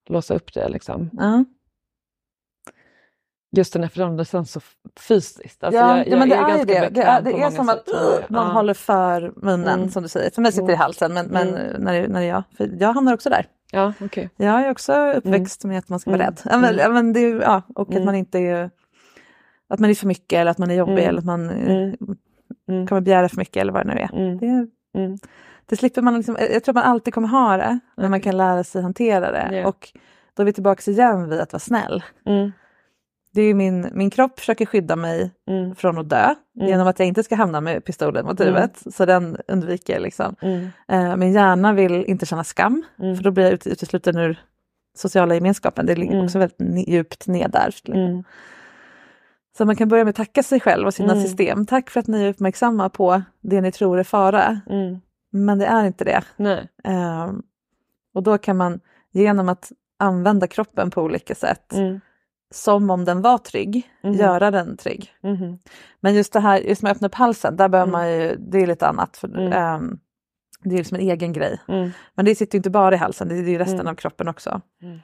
Speaker 2: låsa upp det liksom.
Speaker 1: Ja.
Speaker 2: Just den det känns så fysiskt. Alltså
Speaker 1: ja,
Speaker 2: jag,
Speaker 1: ja, men det är
Speaker 2: ganska
Speaker 1: det. Det är, det är som
Speaker 2: sätt.
Speaker 1: att någon
Speaker 2: Ja.
Speaker 1: håller för munnen
Speaker 2: Mm.
Speaker 1: som du säger. För mig sitter det i halsen men, men
Speaker 2: Mm.
Speaker 1: när, det, när det är jag. För jag hamnar också där.
Speaker 2: Ja, okej.
Speaker 1: Jag är också uppväxt med att man ska vara
Speaker 2: Mm.
Speaker 1: rädd. Ja, men,
Speaker 2: Mm.
Speaker 1: men det, är ja, och att
Speaker 2: Mm.
Speaker 1: man inte är... Att man är för mycket eller att man är jobbig
Speaker 2: Mm.
Speaker 1: eller att man eh,
Speaker 2: Mm. Mm.
Speaker 1: kommer begära för mycket eller vad det nu är.
Speaker 2: Mm.
Speaker 1: Det,
Speaker 2: Mm.
Speaker 1: det slipper man liksom, jag tror man alltid kommer ha det, men man kan lära sig hantera det.
Speaker 2: Ja.
Speaker 1: Och då är vi tillbaka igen vid att vara snäll.
Speaker 2: Mm.
Speaker 1: Det är min, min kropp försöker skydda mig
Speaker 2: Mm.
Speaker 1: från att dö
Speaker 2: Mm.
Speaker 1: genom att jag inte ska hamna med pistolen mot
Speaker 2: Mm.
Speaker 1: huvudet. Så den undviker liksom.
Speaker 2: Mm.
Speaker 1: Eh, min hjärna vill inte känna skam,
Speaker 2: Mm.
Speaker 1: för då blir jag ut- utesluten ur sociala gemenskapen. Det ligger
Speaker 2: Mm.
Speaker 1: också väldigt djupt nedärvt.
Speaker 2: Mm.
Speaker 1: Så man kan börja med att tacka sig själv och sina
Speaker 2: Mm.
Speaker 1: system. Tack för att ni är uppmärksamma på det ni tror är fara.
Speaker 2: Mm.
Speaker 1: Men det är inte det. Ehm, och då kan man genom att använda kroppen på olika sätt,
Speaker 2: Mm.
Speaker 1: som om den var trygg,
Speaker 2: Mhm.
Speaker 1: göra den trygg.
Speaker 2: Mhm.
Speaker 1: Men just det här, just med att öppna upp halsen, där behöver
Speaker 2: Mm.
Speaker 1: man ju, det är lite annat. För,
Speaker 2: Mm.
Speaker 1: ehm, det är liksom en egen grej.
Speaker 2: Mm.
Speaker 1: Men det sitter inte bara i halsen, det är ju resten
Speaker 2: Mm.
Speaker 1: av kroppen också.
Speaker 2: Mm.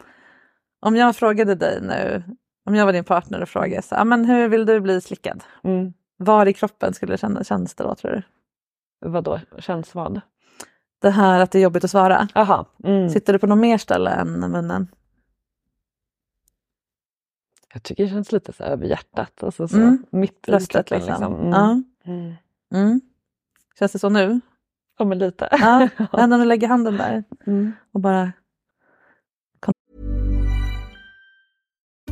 Speaker 1: Om jag frågade dig nu, om jag var din partner och frågade så, ah, men hur vill du bli slickad?
Speaker 2: Mm.
Speaker 1: Var i kroppen skulle det kännas, kännas det då tror du?
Speaker 2: Vadå, känns vad?
Speaker 1: Det här att det är jobbigt att svara.
Speaker 2: Aha. Mm.
Speaker 1: Sitter du på något mer ställe än munnen?
Speaker 2: Jag tycker det känns lite så över hjärtat. Alltså så
Speaker 1: Mm.
Speaker 2: mitt
Speaker 1: Bröstet
Speaker 2: kroppen,
Speaker 1: liksom.
Speaker 2: Mm.
Speaker 1: Ja.
Speaker 2: Mm.
Speaker 1: Mm. Känns det så nu?
Speaker 2: Ja men lite.
Speaker 1: Ja, men om du lägger handen där
Speaker 2: Mm.
Speaker 1: och bara...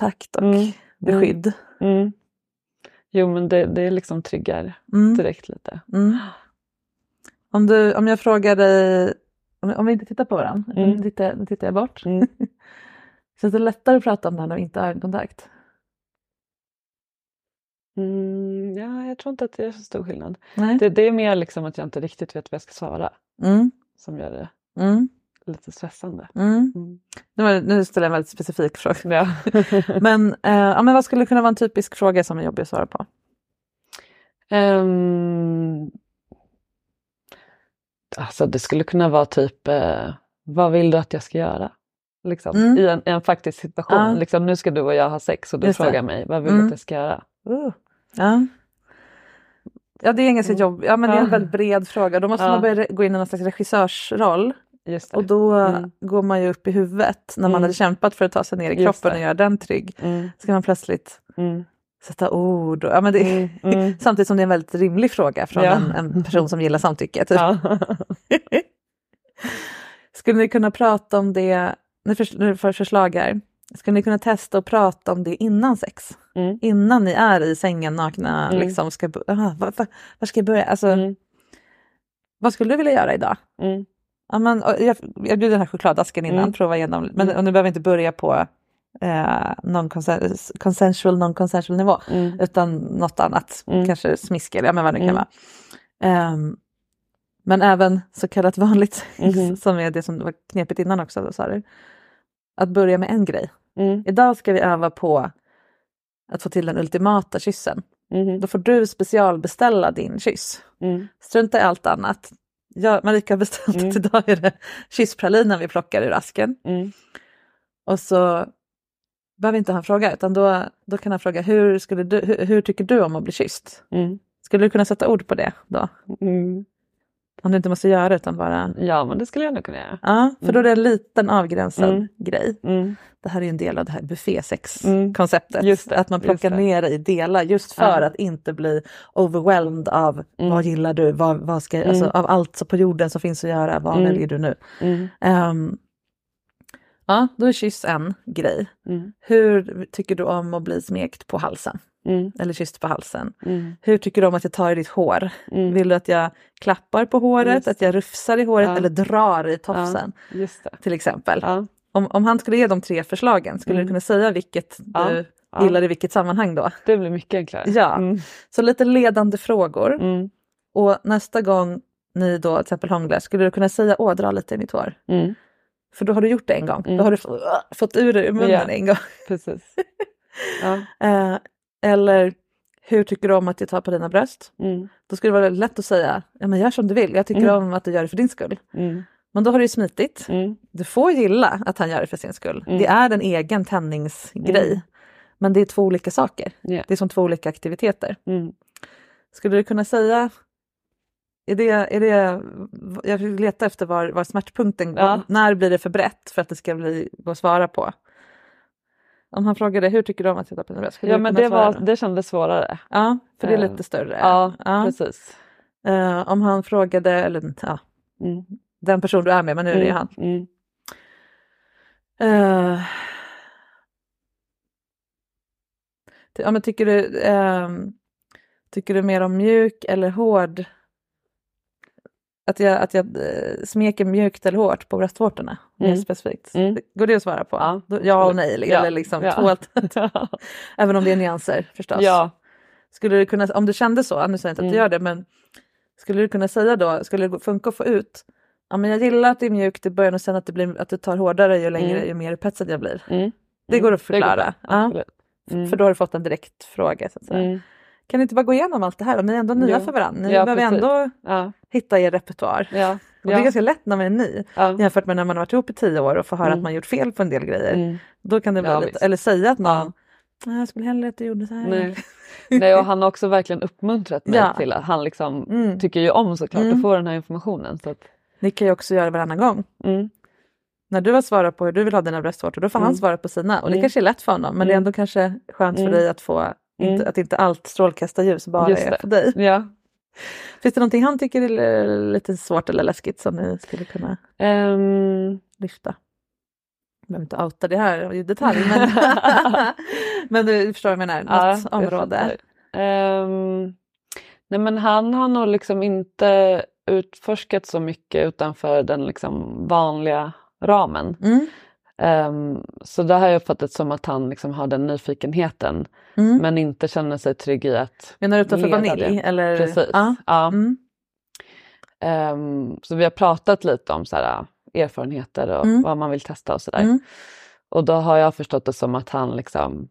Speaker 1: Takt och
Speaker 2: Mm.
Speaker 1: beskydd.
Speaker 2: Mm. Jo men det, det liksom triggar
Speaker 1: Mm.
Speaker 2: direkt lite.
Speaker 1: Mm. Om, du, om jag frågar dig, om, om vi inte tittar på varandra,
Speaker 2: Mm.
Speaker 1: nu, tittar, nu tittar jag bort.
Speaker 2: Mm.
Speaker 1: Känns det lättare att prata om det här när vi inte har ögonkontakt?
Speaker 2: Mm, ja, jag tror inte att det är så stor skillnad. Det, det är mer liksom att jag inte riktigt vet vad jag ska svara
Speaker 1: Mm.
Speaker 2: som gör det
Speaker 1: Mm.
Speaker 2: Lite stressande.
Speaker 1: Mm.
Speaker 2: Mm.
Speaker 1: Nu, nu ställer jag en väldigt specifik fråga.
Speaker 2: Ja.
Speaker 1: Men, eh, ja, men vad skulle kunna vara en typisk fråga som är jobbig att svara på?
Speaker 2: Ehm, alltså det skulle kunna vara typ, eh, vad vill du att jag ska göra? Liksom,
Speaker 1: Mm.
Speaker 2: i, en, I en faktisk situation.
Speaker 1: Ja.
Speaker 2: Liksom, nu ska du och jag ha sex och du
Speaker 1: Just det.
Speaker 2: frågar mig, vad vill du
Speaker 1: Mm.
Speaker 2: att jag ska göra? Uh.
Speaker 1: Ja. Ja, det är en ganska jobb, ja, men det är en väldigt bred fråga. Då måste
Speaker 2: Ja.
Speaker 1: man börja gå in i någon slags regissörsroll. Och då
Speaker 2: Mm.
Speaker 1: går man ju upp i huvudet när man
Speaker 2: Mm.
Speaker 1: hade kämpat för att ta sig ner i kroppen och göra den trygg.
Speaker 2: Mm.
Speaker 1: Ska man plötsligt
Speaker 2: Mm.
Speaker 1: sätta ord. Och, ja, men det,
Speaker 2: Mm. Mm.
Speaker 1: Samtidigt som det är en väldigt rimlig fråga från
Speaker 2: Ja.
Speaker 1: en, en person som gillar samtycke. Typ.
Speaker 2: Ja.
Speaker 1: Skulle ni kunna prata om det, nu får jag förslag här. Skulle ni kunna testa att prata om det innan sex?
Speaker 2: Mm.
Speaker 1: Innan ni är i sängen nakna,
Speaker 2: Mm.
Speaker 1: liksom ska, aha, var, var, var ska jag börja? Alltså,
Speaker 2: Mm.
Speaker 1: Vad skulle du vilja göra idag? Ja, men, jag, jag bjuder den här chokladasken innan,
Speaker 2: Mm.
Speaker 1: prova igenom. Men
Speaker 2: Mm.
Speaker 1: och nu behöver vi inte börja på eh, non-consen- consensual, non-consensual nivå,
Speaker 2: Mm.
Speaker 1: utan något annat,
Speaker 2: Mm.
Speaker 1: kanske smisker, ja men vad det kan
Speaker 2: Mm.
Speaker 1: vara. Ehm, men även så kallat vanligt
Speaker 2: Mhm.
Speaker 1: som är det som var knepigt innan också, då, sa du. Att börja med en grej.
Speaker 2: Mm.
Speaker 1: Idag ska vi öva på att få till den ultimata kyssen.
Speaker 2: Mm.
Speaker 1: Då får du specialbeställa din kyss. Strunta i allt annat. Jag, Marika har bestämt
Speaker 2: Mm.
Speaker 1: att idag är det kysspralinen vi plockar ur asken.
Speaker 2: Mm.
Speaker 1: Och så behöver inte han fråga utan då, då kan han fråga hur, skulle du, hur, hur tycker du om att bli kysst?
Speaker 2: Mm.
Speaker 1: Skulle du kunna sätta ord på det då?
Speaker 2: Mm.
Speaker 1: Om du inte måste göra utan bara...
Speaker 2: Ja men det skulle jag nog kunna göra.
Speaker 1: Ja, för då är det en liten avgränsad
Speaker 2: Mm.
Speaker 1: grej.
Speaker 2: Mm.
Speaker 1: Det här är ju en del av det här
Speaker 2: Mm.
Speaker 1: buffésex-konceptet.
Speaker 2: Det,
Speaker 1: Att man plockar
Speaker 2: just det.
Speaker 1: ner i delar just för
Speaker 2: Ja.
Speaker 1: att inte bli overwhelmed av
Speaker 2: Mm.
Speaker 1: vad gillar du, vad, vad ska, alltså,
Speaker 2: Mm.
Speaker 1: av allt på jorden som finns att göra, vad
Speaker 2: Mm.
Speaker 1: väljer du nu?
Speaker 2: Mm.
Speaker 1: Ehm, ja, då är kyss en grej.
Speaker 2: Mm.
Speaker 1: Hur tycker du om att bli smekt på halsen?
Speaker 2: Mm.
Speaker 1: Eller kysst på halsen?
Speaker 2: Mm.
Speaker 1: Hur tycker du om att jag tar i ditt hår?
Speaker 2: Mm.
Speaker 1: Vill du att jag klappar på håret, att jag rufsar i håret
Speaker 2: Ja.
Speaker 1: eller drar i tofsen?
Speaker 2: Det.
Speaker 1: Till exempel.
Speaker 2: Ja.
Speaker 1: Om, om han skulle ge de tre förslagen, skulle
Speaker 2: Mm.
Speaker 1: du kunna säga vilket
Speaker 2: Ja.
Speaker 1: du
Speaker 2: Ja.
Speaker 1: gillar i vilket sammanhang då?
Speaker 2: Det blir mycket enklare.
Speaker 1: Ja.
Speaker 2: Mm.
Speaker 1: Så lite ledande frågor.
Speaker 2: Mm.
Speaker 1: Och nästa gång ni då till exempel hånglar, skulle du kunna säga åh, dra lite i mitt hår?
Speaker 2: Mm.
Speaker 1: För då har du gjort det en gång.
Speaker 2: Mm.
Speaker 1: Då har du fått ur det ur munnen
Speaker 2: Ja.
Speaker 1: en gång.
Speaker 2: Precis. Ja.
Speaker 1: Eller hur tycker du om att jag tar på dina bröst?
Speaker 2: Mm.
Speaker 1: Då skulle det vara lätt att säga, ja men gör som du vill, jag tycker
Speaker 2: Mm.
Speaker 1: om att du gör det för din skull.
Speaker 2: Mm.
Speaker 1: Men då har du ju smitit.
Speaker 2: Mm.
Speaker 1: Du får gilla att han gör det för sin skull.
Speaker 2: Mm.
Speaker 1: Det är en egen tändningsgrej.
Speaker 2: Mm.
Speaker 1: Men det är två olika saker.
Speaker 2: Ja.
Speaker 1: Det är som två olika aktiviteter. Skulle du kunna säga, är det, är det, jag vill leta efter var, var smärtpunkten går.
Speaker 2: Ja.
Speaker 1: När blir det för brett för att det ska bli, gå att svara på? Om han frågade hur tycker du om att sitta på bröst? Skulle
Speaker 2: Ja men det, var, det kändes svårare.
Speaker 1: Ja, för det är
Speaker 2: Eh,
Speaker 1: lite större.
Speaker 2: Ja,
Speaker 1: Ja.
Speaker 2: precis.
Speaker 1: Eh, om han frågade, eller ja,
Speaker 2: Mm.
Speaker 1: den person du är med, men nu är det ju
Speaker 2: Mm.
Speaker 1: han.
Speaker 2: Mm.
Speaker 1: Ty- ja, men tycker, du, ehm, tycker du mer om mjuk eller hård? Att jag, att jag eh, smeker mjukt eller hårt på bröstvårtorna? Mer
Speaker 2: Mm.
Speaker 1: specifikt.
Speaker 2: Mm.
Speaker 1: Går det att svara på?
Speaker 2: Ja,
Speaker 1: ja och nej,
Speaker 2: Ja.
Speaker 1: eller liksom
Speaker 2: Ja.
Speaker 1: två alternativ. Även om det är nyanser förstås.
Speaker 2: ja.
Speaker 1: Skulle du kunna, om du kände så, nu säger jag inte att du
Speaker 2: Mm.
Speaker 1: gör det, men skulle du kunna säga då, skulle det funka att få ut, ja men jag gillar att det är mjukt i början och sen att, det blir, att du tar hårdare ju längre,
Speaker 2: Mm.
Speaker 1: ju mer upphetsad jag blir.
Speaker 2: Mm.
Speaker 1: Det går att
Speaker 2: Det
Speaker 1: förklara.
Speaker 2: bra.
Speaker 1: Ja.
Speaker 2: Absolut. Mm.
Speaker 1: För då har du fått en direkt fråga. Så att säga. Kan ni inte bara gå igenom allt det här? Om ni är ändå nya
Speaker 2: Jo.
Speaker 1: för varandra. Ni
Speaker 2: Ja,
Speaker 1: behöver
Speaker 2: precis.
Speaker 1: ändå
Speaker 2: Ja.
Speaker 1: hitta er repertoar.
Speaker 2: Ja.
Speaker 1: Och Det är ganska lätt när man är ny
Speaker 2: Ja.
Speaker 1: jämfört med när man har varit ihop i tio år och får höra
Speaker 2: Mm.
Speaker 1: att man gjort fel på en del grejer.
Speaker 2: Mm.
Speaker 1: Då kan det bli lite, eller säga att någon
Speaker 2: Ja.
Speaker 1: Jag skulle hellre att du gjorde så här.
Speaker 2: Nej. Nej, och han har också verkligen uppmuntrat mig
Speaker 1: Ja.
Speaker 2: till att han liksom
Speaker 1: Mm.
Speaker 2: tycker ju om såklart
Speaker 1: Mm.
Speaker 2: att få den här informationen. Så att,
Speaker 1: Ni kan ju också göra det varannan gång.
Speaker 2: mm,
Speaker 1: När du har svarat på hur du vill ha dina bröstvårtor då får han
Speaker 2: Mm.
Speaker 1: svara på sina. Och det
Speaker 2: Mm.
Speaker 1: kanske är lätt för honom men det är
Speaker 2: Mm.
Speaker 1: ändå kanske skönt för dig att få
Speaker 2: Mm.
Speaker 1: att inte allt strålkastarljus bara är
Speaker 2: det.
Speaker 1: på dig.
Speaker 2: ja.
Speaker 1: Finns det någonting han tycker är lite svårt eller läskigt som ni skulle kunna
Speaker 2: Ehm,
Speaker 1: lyfta? Jag behöver inte outa det här i detalj men, men du förstår vad jag menar,
Speaker 2: Ja,
Speaker 1: något
Speaker 2: jag
Speaker 1: område.
Speaker 2: Ehm, nej men han har nog liksom inte utforskat så mycket utanför den liksom vanliga ramen.
Speaker 1: Mm.
Speaker 2: Ehm, så det har jag uppfattat som att han liksom har den nyfikenheten
Speaker 1: Mm.
Speaker 2: men inte känner sig trygg i att
Speaker 1: Menar du utanför vanilj?
Speaker 2: det.
Speaker 1: Eller?
Speaker 2: Precis.
Speaker 1: Ja.
Speaker 2: Ja.
Speaker 1: Mm.
Speaker 2: Ehm, så vi har pratat lite om så här, erfarenheter och
Speaker 1: Mm.
Speaker 2: vad man vill testa och sådär.
Speaker 1: Mm.
Speaker 2: Och då har jag förstått det som att han liksom,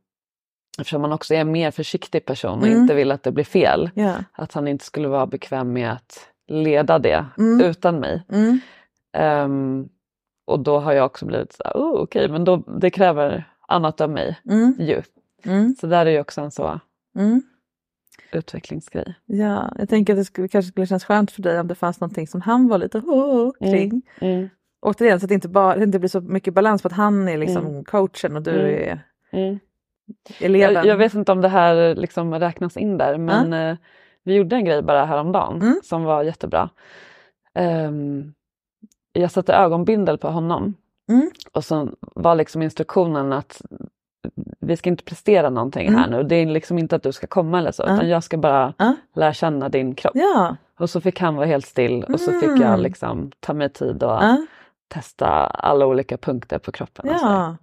Speaker 2: eftersom han också är en mer försiktig person och
Speaker 1: Mm.
Speaker 2: inte vill att det blir fel,
Speaker 1: Ja.
Speaker 2: att han inte skulle vara bekväm med att leda det
Speaker 1: Mm.
Speaker 2: utan mig.
Speaker 1: Mm.
Speaker 2: Och då har jag också blivit så här, oh, okej, men då, det kräver annat av mig
Speaker 1: Mm.
Speaker 2: ju.
Speaker 1: Mm.
Speaker 2: Så där är ju också en så
Speaker 1: Mm.
Speaker 2: utvecklingsgrej.
Speaker 1: Ja, jag tänker att det skulle, kanske skulle kännas skönt för dig om det fanns någonting som han var lite oh, kring.
Speaker 2: Mm.
Speaker 1: Återigen, så att det inte, bara, det inte blir så mycket balans på att han är liksom
Speaker 2: Mm.
Speaker 1: coachen och du
Speaker 2: Mm.
Speaker 1: är
Speaker 2: Mm.
Speaker 1: eleven.
Speaker 2: Jag, jag vet inte om det här liksom räknas in där men eh, vi gjorde en grej bara häromdagen
Speaker 1: Mm.
Speaker 2: som var jättebra. Ehm, jag satte ögonbindel på honom
Speaker 1: Mm.
Speaker 2: och så var liksom instruktionen att vi ska inte prestera någonting
Speaker 1: Mm.
Speaker 2: här nu. Det är liksom inte att du ska komma eller så
Speaker 1: Ja.
Speaker 2: utan jag ska bara
Speaker 1: Ja.
Speaker 2: lära känna din kropp.
Speaker 1: Ja.
Speaker 2: Och så fick han vara helt still och så fick
Speaker 1: Mm.
Speaker 2: jag liksom ta mig tid och
Speaker 1: Ja.
Speaker 2: testa alla olika punkter på kroppen. Och, så.
Speaker 1: ja.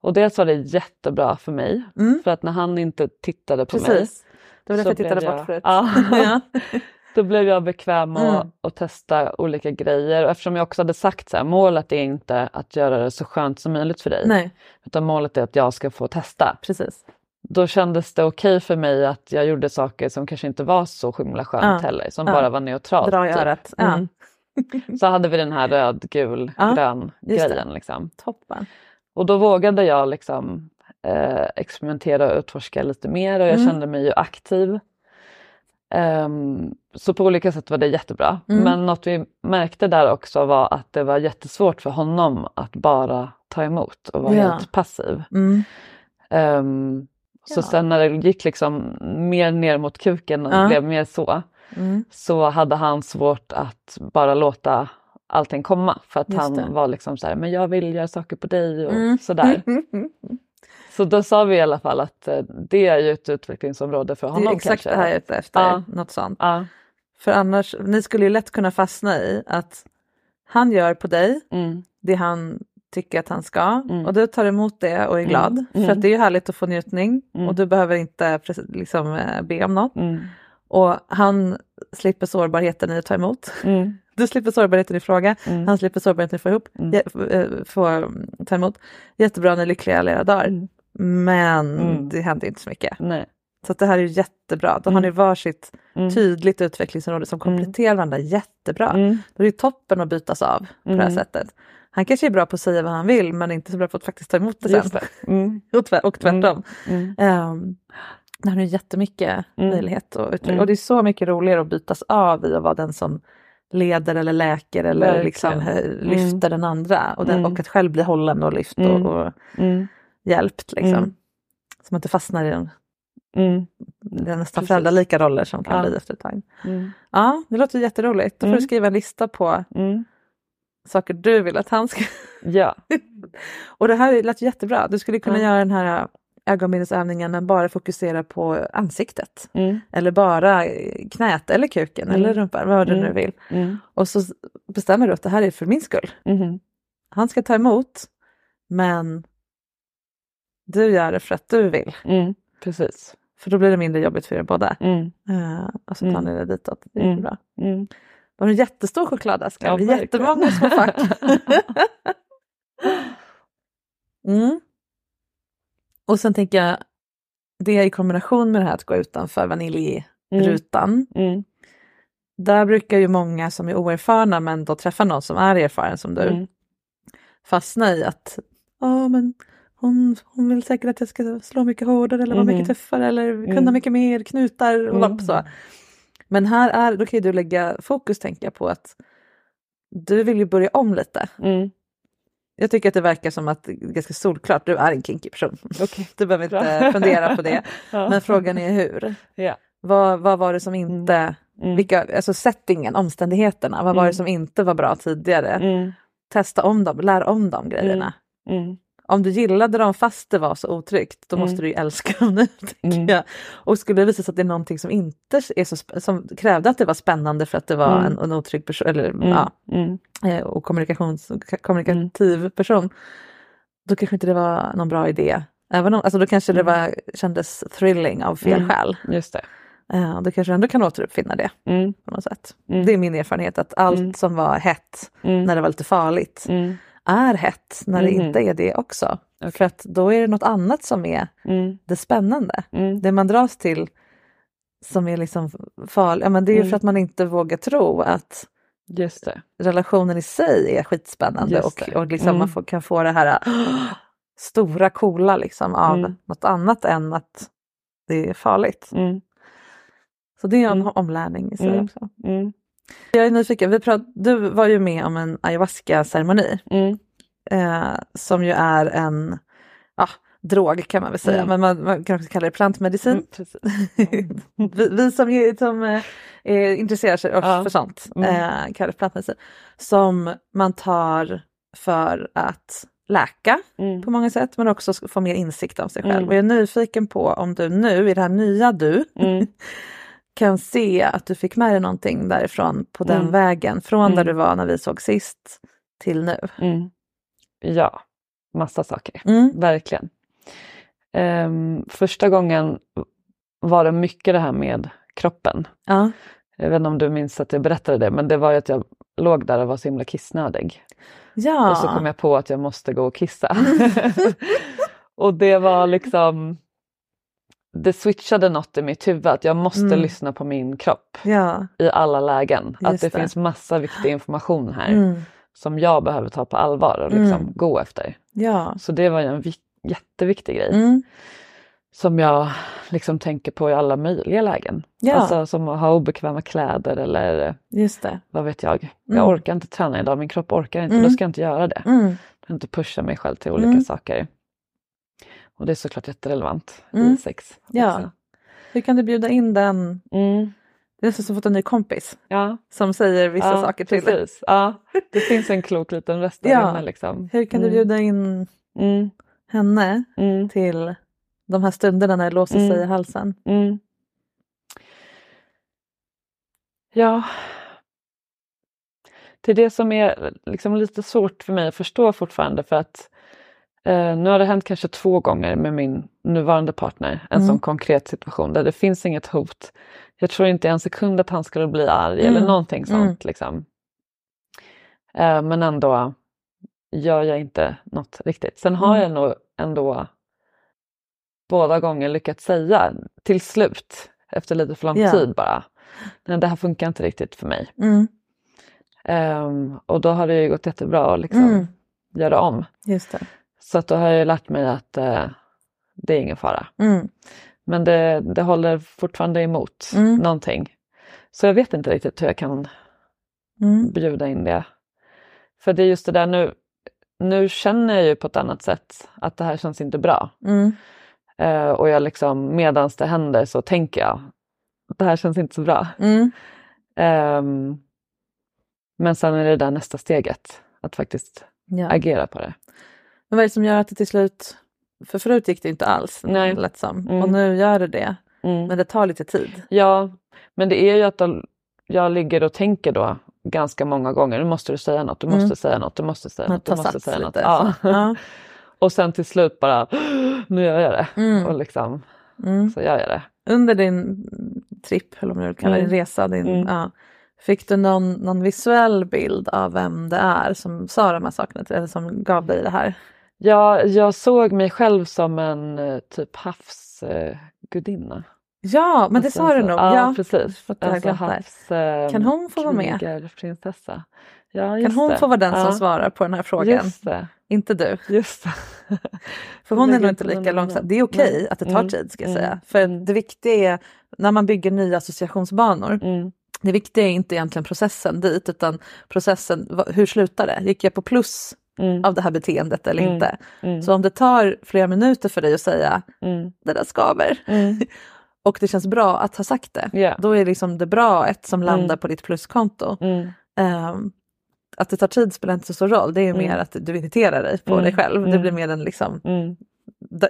Speaker 2: och dels var det jättebra för mig
Speaker 1: Mm.
Speaker 2: för att när han inte tittade på mig
Speaker 1: Precis. Det var därför jag tittade bort förut.
Speaker 2: Ja. Då blev jag bekväm att
Speaker 1: Mm.
Speaker 2: att testa olika grejer och eftersom jag också hade sagt så här, målet är inte att göra det så skönt som möjligt för dig.
Speaker 1: Nej,
Speaker 2: Utan målet är att jag ska få testa.
Speaker 1: precis.
Speaker 2: Då kändes det okej för mig att jag gjorde saker som kanske inte var så himla skönt
Speaker 1: Ja.
Speaker 2: heller, som
Speaker 1: Ja.
Speaker 2: bara var neutralt.
Speaker 1: Dra i
Speaker 2: typ.
Speaker 1: örat. Ja.
Speaker 2: Mm. Så hade vi den här röd, gul, grön
Speaker 1: just det.
Speaker 2: grejen. Liksom.
Speaker 1: Toppen.
Speaker 2: Och då vågade jag liksom eh, experimentera och utforska lite mer och jag
Speaker 1: Mm.
Speaker 2: kände mig ju aktiv. Ehm, så på olika sätt var det jättebra.
Speaker 1: Mm.
Speaker 2: Men något vi märkte där också var att det var jättesvårt för honom att bara ta emot och vara
Speaker 1: Ja.
Speaker 2: helt passiv.
Speaker 1: Mm.
Speaker 2: Så
Speaker 1: Ja.
Speaker 2: sen när det gick liksom mer ner mot kuken och
Speaker 1: Ja.
Speaker 2: blev mer så,
Speaker 1: Mm.
Speaker 2: så hade han svårt att bara låta allting komma för att
Speaker 1: Just
Speaker 2: han
Speaker 1: det.
Speaker 2: var liksom så här, men jag vill göra saker på dig och
Speaker 1: Mm.
Speaker 2: sådär. Så då sa vi i alla fall att eh, det är ju ett utvecklingsområde för
Speaker 1: Det är
Speaker 2: honom
Speaker 1: exakt
Speaker 2: kanske.
Speaker 1: det här jag är ute efter,
Speaker 2: Ja.
Speaker 1: något sånt.
Speaker 2: Ja.
Speaker 1: För annars, ni skulle ju lätt kunna fastna i att han gör på dig
Speaker 2: Mm.
Speaker 1: det han tycker att han ska
Speaker 2: Mm.
Speaker 1: och du tar emot det och är glad.
Speaker 2: Mm.
Speaker 1: För
Speaker 2: Mm.
Speaker 1: att det är ju härligt att få njutning
Speaker 2: Mm.
Speaker 1: och du behöver inte liksom, eh, be om något.
Speaker 2: Mm.
Speaker 1: Och han slipper sårbarheten i att ta emot.
Speaker 2: Mm.
Speaker 1: Du slipper sårbarheten i fråga,
Speaker 2: Mm.
Speaker 1: han slipper sårbarheten i att få ihop,
Speaker 2: Mm.
Speaker 1: eh, få mm, ta emot. Jättebra, ni är lyckliga alla era dagar.
Speaker 2: Mm.
Speaker 1: Men
Speaker 2: Mm.
Speaker 1: det händer inte så mycket.
Speaker 2: Nej.
Speaker 1: Så det här är jättebra. Då har
Speaker 2: Mm.
Speaker 1: ni varsitt
Speaker 2: Mm.
Speaker 1: tydligt utvecklingsområde som kompletterar varandra jättebra.
Speaker 2: Mm.
Speaker 1: Då är det toppen att bytas av på det här
Speaker 2: Mm.
Speaker 1: sättet. Han kanske är bra på att säga vad han vill men inte så bra på att faktiskt ta emot det
Speaker 2: Just
Speaker 1: sen.
Speaker 2: det. Mm.
Speaker 1: Och, och tvärtom.
Speaker 2: Mm.
Speaker 1: Um, det har ju jättemycket
Speaker 2: Mm.
Speaker 1: möjlighet att utveckla.
Speaker 2: Mm.
Speaker 1: Och det är så mycket roligare att bytas av i att vara den som leder eller läker eller
Speaker 2: Verkligen.
Speaker 1: liksom lyfter den andra. Och, den,
Speaker 2: Mm.
Speaker 1: och att själv bli hållen och lyft
Speaker 2: Mm.
Speaker 1: och, och
Speaker 2: Mm.
Speaker 1: Hjälpt. Liksom.
Speaker 2: Mm.
Speaker 1: Så man inte fastnar i den,
Speaker 2: Mm.
Speaker 1: den nästan
Speaker 2: Precis.
Speaker 1: föräldralika roller som kan
Speaker 2: Ja.
Speaker 1: bli efter ett tag.
Speaker 2: Mm.
Speaker 1: Ja, det låter jätteroligt. Då får
Speaker 2: Mm.
Speaker 1: du skriva en lista på
Speaker 2: Mm.
Speaker 1: saker du vill att han ska...
Speaker 2: Ja.
Speaker 1: Och det här lät jättebra. Du skulle kunna göra den här ögonbindelsövningen men bara fokusera på ansiktet.
Speaker 2: Mm.
Speaker 1: Eller bara knät eller kuken
Speaker 2: Mm.
Speaker 1: eller rumpan, vad du nu
Speaker 2: Mm.
Speaker 1: vill.
Speaker 2: Mm.
Speaker 1: Och så bestämmer du att det här är för min skull.
Speaker 2: Mhm.
Speaker 1: Han ska ta emot men du gör det för att du vill.
Speaker 2: Mm. Precis.
Speaker 1: För då blir det mindre jobbigt för er båda.
Speaker 2: Mm.
Speaker 1: Uh, och så tar
Speaker 2: Mm.
Speaker 1: ni det ditåt. Det är
Speaker 2: Mm.
Speaker 1: bra.
Speaker 2: Mm.
Speaker 1: De har en jättestor chokladask.
Speaker 2: Ja,
Speaker 1: det jättemånga små fack. mm. Och sen tänker jag, det i kombination med det här att gå utanför vaniljrutan.
Speaker 2: Mm.
Speaker 1: Där brukar ju många som är oerfarna men då träffar någon som är erfaren som du
Speaker 2: Mm.
Speaker 1: fastna i att ja men hon, hon vill säkert att jag ska slå mycket hårdare eller vara
Speaker 2: Mhm.
Speaker 1: mycket tuffare eller kunna
Speaker 2: Mm.
Speaker 1: mycket mer, knutar och
Speaker 2: Mm.
Speaker 1: så. Men här är, då kan du lägga fokus tänker jag på att du vill ju börja om lite.
Speaker 2: Mm.
Speaker 1: Jag tycker att det verkar som att det är ganska solklart, du är en kinky person.
Speaker 2: Okej.
Speaker 1: Du behöver inte fundera på det.
Speaker 2: Ja.
Speaker 1: Men frågan är hur.
Speaker 2: Ja.
Speaker 1: Vad, vad var det som inte,
Speaker 2: Mm.
Speaker 1: vilka, alltså settingen, omständigheterna, vad var det
Speaker 2: Mm.
Speaker 1: som inte var bra tidigare?
Speaker 2: Mm.
Speaker 1: Testa om dem, lär om de grejerna.
Speaker 2: Mm.
Speaker 1: Om du gillade dem fast det var så otryggt, då
Speaker 2: Mm.
Speaker 1: måste du ju älska dem nu.
Speaker 2: Mm.
Speaker 1: jag. Och skulle det visa sig att det är någonting som inte är så som krävde att det var spännande för att det var
Speaker 2: Mm.
Speaker 1: en, en otrygg person, eller
Speaker 2: Mm.
Speaker 1: ja,
Speaker 2: Mm.
Speaker 1: eh, och kommunikations, kommunikativ person, då kanske inte det var någon bra idé. Även om, alltså då kanske det var, kändes thrilling av fel
Speaker 2: Mm.
Speaker 1: skäl.
Speaker 2: Just det.
Speaker 1: Och då kanske du ändå kan återuppfinna det
Speaker 2: Mm.
Speaker 1: på något sätt.
Speaker 2: Mm.
Speaker 1: Det är min erfarenhet att allt
Speaker 2: Mm.
Speaker 1: som var hett
Speaker 2: Mm.
Speaker 1: när det var lite farligt
Speaker 2: Mm.
Speaker 1: Är hett när det
Speaker 2: Mhm.
Speaker 1: inte är det också.
Speaker 2: Okej.
Speaker 1: För att då är det något annat som är
Speaker 2: Mm.
Speaker 1: det spännande.
Speaker 2: Mm.
Speaker 1: Det man dras till som är liksom farligt, ja, men det är ju
Speaker 2: Mm.
Speaker 1: för att man inte vågar tro att relationen i sig är skitspännande och, och liksom
Speaker 2: Mm.
Speaker 1: man får, kan få det här stora coola liksom av
Speaker 2: Mm.
Speaker 1: något annat än att det är farligt.
Speaker 2: Mm.
Speaker 1: Så det är en
Speaker 2: Mm.
Speaker 1: omlärning i sig
Speaker 2: Mm.
Speaker 1: också. Jag är nyfiken, vi prat, du var ju med om en ayahuasca-ceremoni
Speaker 2: Mm.
Speaker 1: eh, som ju är en ja, drog kan man väl säga,
Speaker 2: Mm.
Speaker 1: men man, man kan också kalla det plantmedicin.
Speaker 2: Mm.
Speaker 1: Vi, vi som, som eh, intresserar sig
Speaker 2: Ja.
Speaker 1: för sånt
Speaker 2: Mm.
Speaker 1: eh, kallar det plantmedicin. Som man tar för att läka
Speaker 2: Mm.
Speaker 1: på många sätt men också få mer insikt om sig själv.
Speaker 2: Mm.
Speaker 1: Och jag är nyfiken på om du nu i det här nya du. kan se att du fick med dig någonting därifrån på den
Speaker 2: Mm.
Speaker 1: vägen från där
Speaker 2: Mm.
Speaker 1: du var när vi såg sist till nu.
Speaker 2: Mm. Ja, massa saker.
Speaker 1: Mm.
Speaker 2: Verkligen. Ehm, första gången var det mycket det här med kroppen.
Speaker 1: Ja.
Speaker 2: Jag vet inte om du minns att jag berättade det, men det var ju att jag låg där och var så himla kissnödig.
Speaker 1: Ja.
Speaker 2: Och så kom jag på att jag måste gå och kissa. och det var liksom... Det switchade något i mitt huvud att jag måste
Speaker 1: Mm.
Speaker 2: lyssna på min kropp
Speaker 1: ja.
Speaker 2: i alla lägen. att
Speaker 1: Just
Speaker 2: det,
Speaker 1: det.
Speaker 2: finns massa viktig information här
Speaker 1: Mm.
Speaker 2: som jag behöver ta på allvar och liksom
Speaker 1: Mm.
Speaker 2: gå efter.
Speaker 1: Ja.
Speaker 2: Så det var en vik- jätteviktig grej
Speaker 1: Mm.
Speaker 2: som jag liksom tänker på i alla möjliga lägen.
Speaker 1: Ja.
Speaker 2: Alltså som att ha obekväma kläder eller
Speaker 1: Just det.
Speaker 2: vad vet jag.
Speaker 1: Mm.
Speaker 2: Jag orkar inte träna idag, min kropp orkar inte,
Speaker 1: Mm.
Speaker 2: då ska jag inte göra det.
Speaker 1: Mm.
Speaker 2: Jag inte pusha mig själv till olika
Speaker 1: Mm.
Speaker 2: saker. Och det är såklart jätterelevant
Speaker 1: Mm.
Speaker 2: i sex.
Speaker 1: Ja.
Speaker 2: också.
Speaker 1: Hur kan du bjuda in den?
Speaker 2: Mm.
Speaker 1: Det är som att fått en ny kompis
Speaker 2: Ja.
Speaker 1: som säger vissa
Speaker 2: ja,
Speaker 1: saker till dig.
Speaker 2: precis. Ja, det finns en klok liten röst där
Speaker 1: Ja.
Speaker 2: inne. Liksom.
Speaker 1: Hur kan du
Speaker 2: Mm.
Speaker 1: bjuda in
Speaker 2: Mm.
Speaker 1: henne
Speaker 2: Mm.
Speaker 1: till de här stunderna när det låser sig
Speaker 2: Mm.
Speaker 1: i halsen?
Speaker 2: Ja. Det är det som är liksom lite svårt för mig att förstå fortfarande för att eh, nu har det hänt kanske två gånger med min nuvarande partner, en
Speaker 1: Mm.
Speaker 2: sån konkret situation där det finns inget hot. Jag tror inte en sekund att han skulle bli arg
Speaker 1: Mm.
Speaker 2: eller någonting sånt.
Speaker 1: Mm.
Speaker 2: Liksom. Eh, men ändå gör jag inte något riktigt. Sen har
Speaker 1: Mm.
Speaker 2: jag nog ändå båda gånger lyckats säga till slut efter lite för lång
Speaker 1: Ja.
Speaker 2: tid bara. Nej, det här funkar inte riktigt för mig.
Speaker 1: Mm.
Speaker 2: Ehm, och då har det ju gått jättebra att liksom
Speaker 1: Mm.
Speaker 2: göra om.
Speaker 1: Just det.
Speaker 2: Så att då har jag lärt mig att eh, det är ingen fara.
Speaker 1: Mm.
Speaker 2: Men det, det håller fortfarande emot
Speaker 1: Mm.
Speaker 2: någonting. Så jag vet inte riktigt hur jag kan
Speaker 1: Mm.
Speaker 2: bjuda in det. För det är just det där nu, nu känner jag ju på ett annat sätt att det här känns inte bra.
Speaker 1: Mm.
Speaker 2: Eh, och jag liksom medans det händer så tänker jag det här känns inte så bra.
Speaker 1: Mm.
Speaker 2: Ehm, men sen är det där nästa steget, att faktiskt
Speaker 1: Ja.
Speaker 2: agera på det.
Speaker 1: Men vad är det som gör att det till slut, för förut gick det inte alls
Speaker 2: Nej.
Speaker 1: lätt som,
Speaker 2: Mm.
Speaker 1: och nu gör det det.
Speaker 2: Mm.
Speaker 1: Men det tar lite tid.
Speaker 2: Ja, men det är ju att de, jag ligger och tänker då ganska många gånger, nu måste du säga något, du måste
Speaker 1: Mm.
Speaker 2: säga något, du måste säga något, du måste säga något. Ja.
Speaker 1: Ja.
Speaker 2: och sen till slut bara, nu gör jag det.
Speaker 1: Mm.
Speaker 2: Och liksom,
Speaker 1: Mm.
Speaker 2: så gör jag det.
Speaker 1: Under din tripp, eller vad man vill kalla
Speaker 2: Mm.
Speaker 1: din resa, din, ja, fick du någon, någon visuell bild av vem det är som sa de här sakerna, eller som gav dig det här?
Speaker 2: Ja, jag såg mig själv som en eh, typ havsgudinna.
Speaker 1: Ja, men det
Speaker 2: Alltså,
Speaker 1: sa du
Speaker 2: så-
Speaker 1: nog.
Speaker 2: Ja,
Speaker 1: Ja,
Speaker 2: precis.
Speaker 1: jag
Speaker 2: Alltså havs, eh,
Speaker 1: Kan hon få vara med?
Speaker 2: krigarprinsessa. Ja,
Speaker 1: Kan hon
Speaker 2: det.
Speaker 1: få vara den
Speaker 2: ja.
Speaker 1: som svarar på den här frågan? Inte du.
Speaker 2: Just det.
Speaker 1: För hon är nog inte lika långsam. Det är okej
Speaker 2: Nej.
Speaker 1: att det tar
Speaker 2: Mm.
Speaker 1: tid ska jag
Speaker 2: Mm.
Speaker 1: säga. För det viktiga är när man bygger nya associationsbanor.
Speaker 2: Mm.
Speaker 1: Det viktiga är inte egentligen processen dit utan processen, hur slutar det? Gick jag på plus
Speaker 2: Mm.
Speaker 1: av det här beteendet eller
Speaker 2: Mm.
Speaker 1: inte?
Speaker 2: Mm.
Speaker 1: Så om det tar flera minuter för dig att säga
Speaker 2: Mm.
Speaker 1: det där skaver
Speaker 2: Mm.
Speaker 1: och det känns bra att ha sagt det.
Speaker 2: Ja.
Speaker 1: Då är liksom det bra ett som landar på ditt pluskonto. Ehm, att det tar tid spelar inte så stor roll, det är mer att du irriterar dig på dig själv. Det blir mer en liksom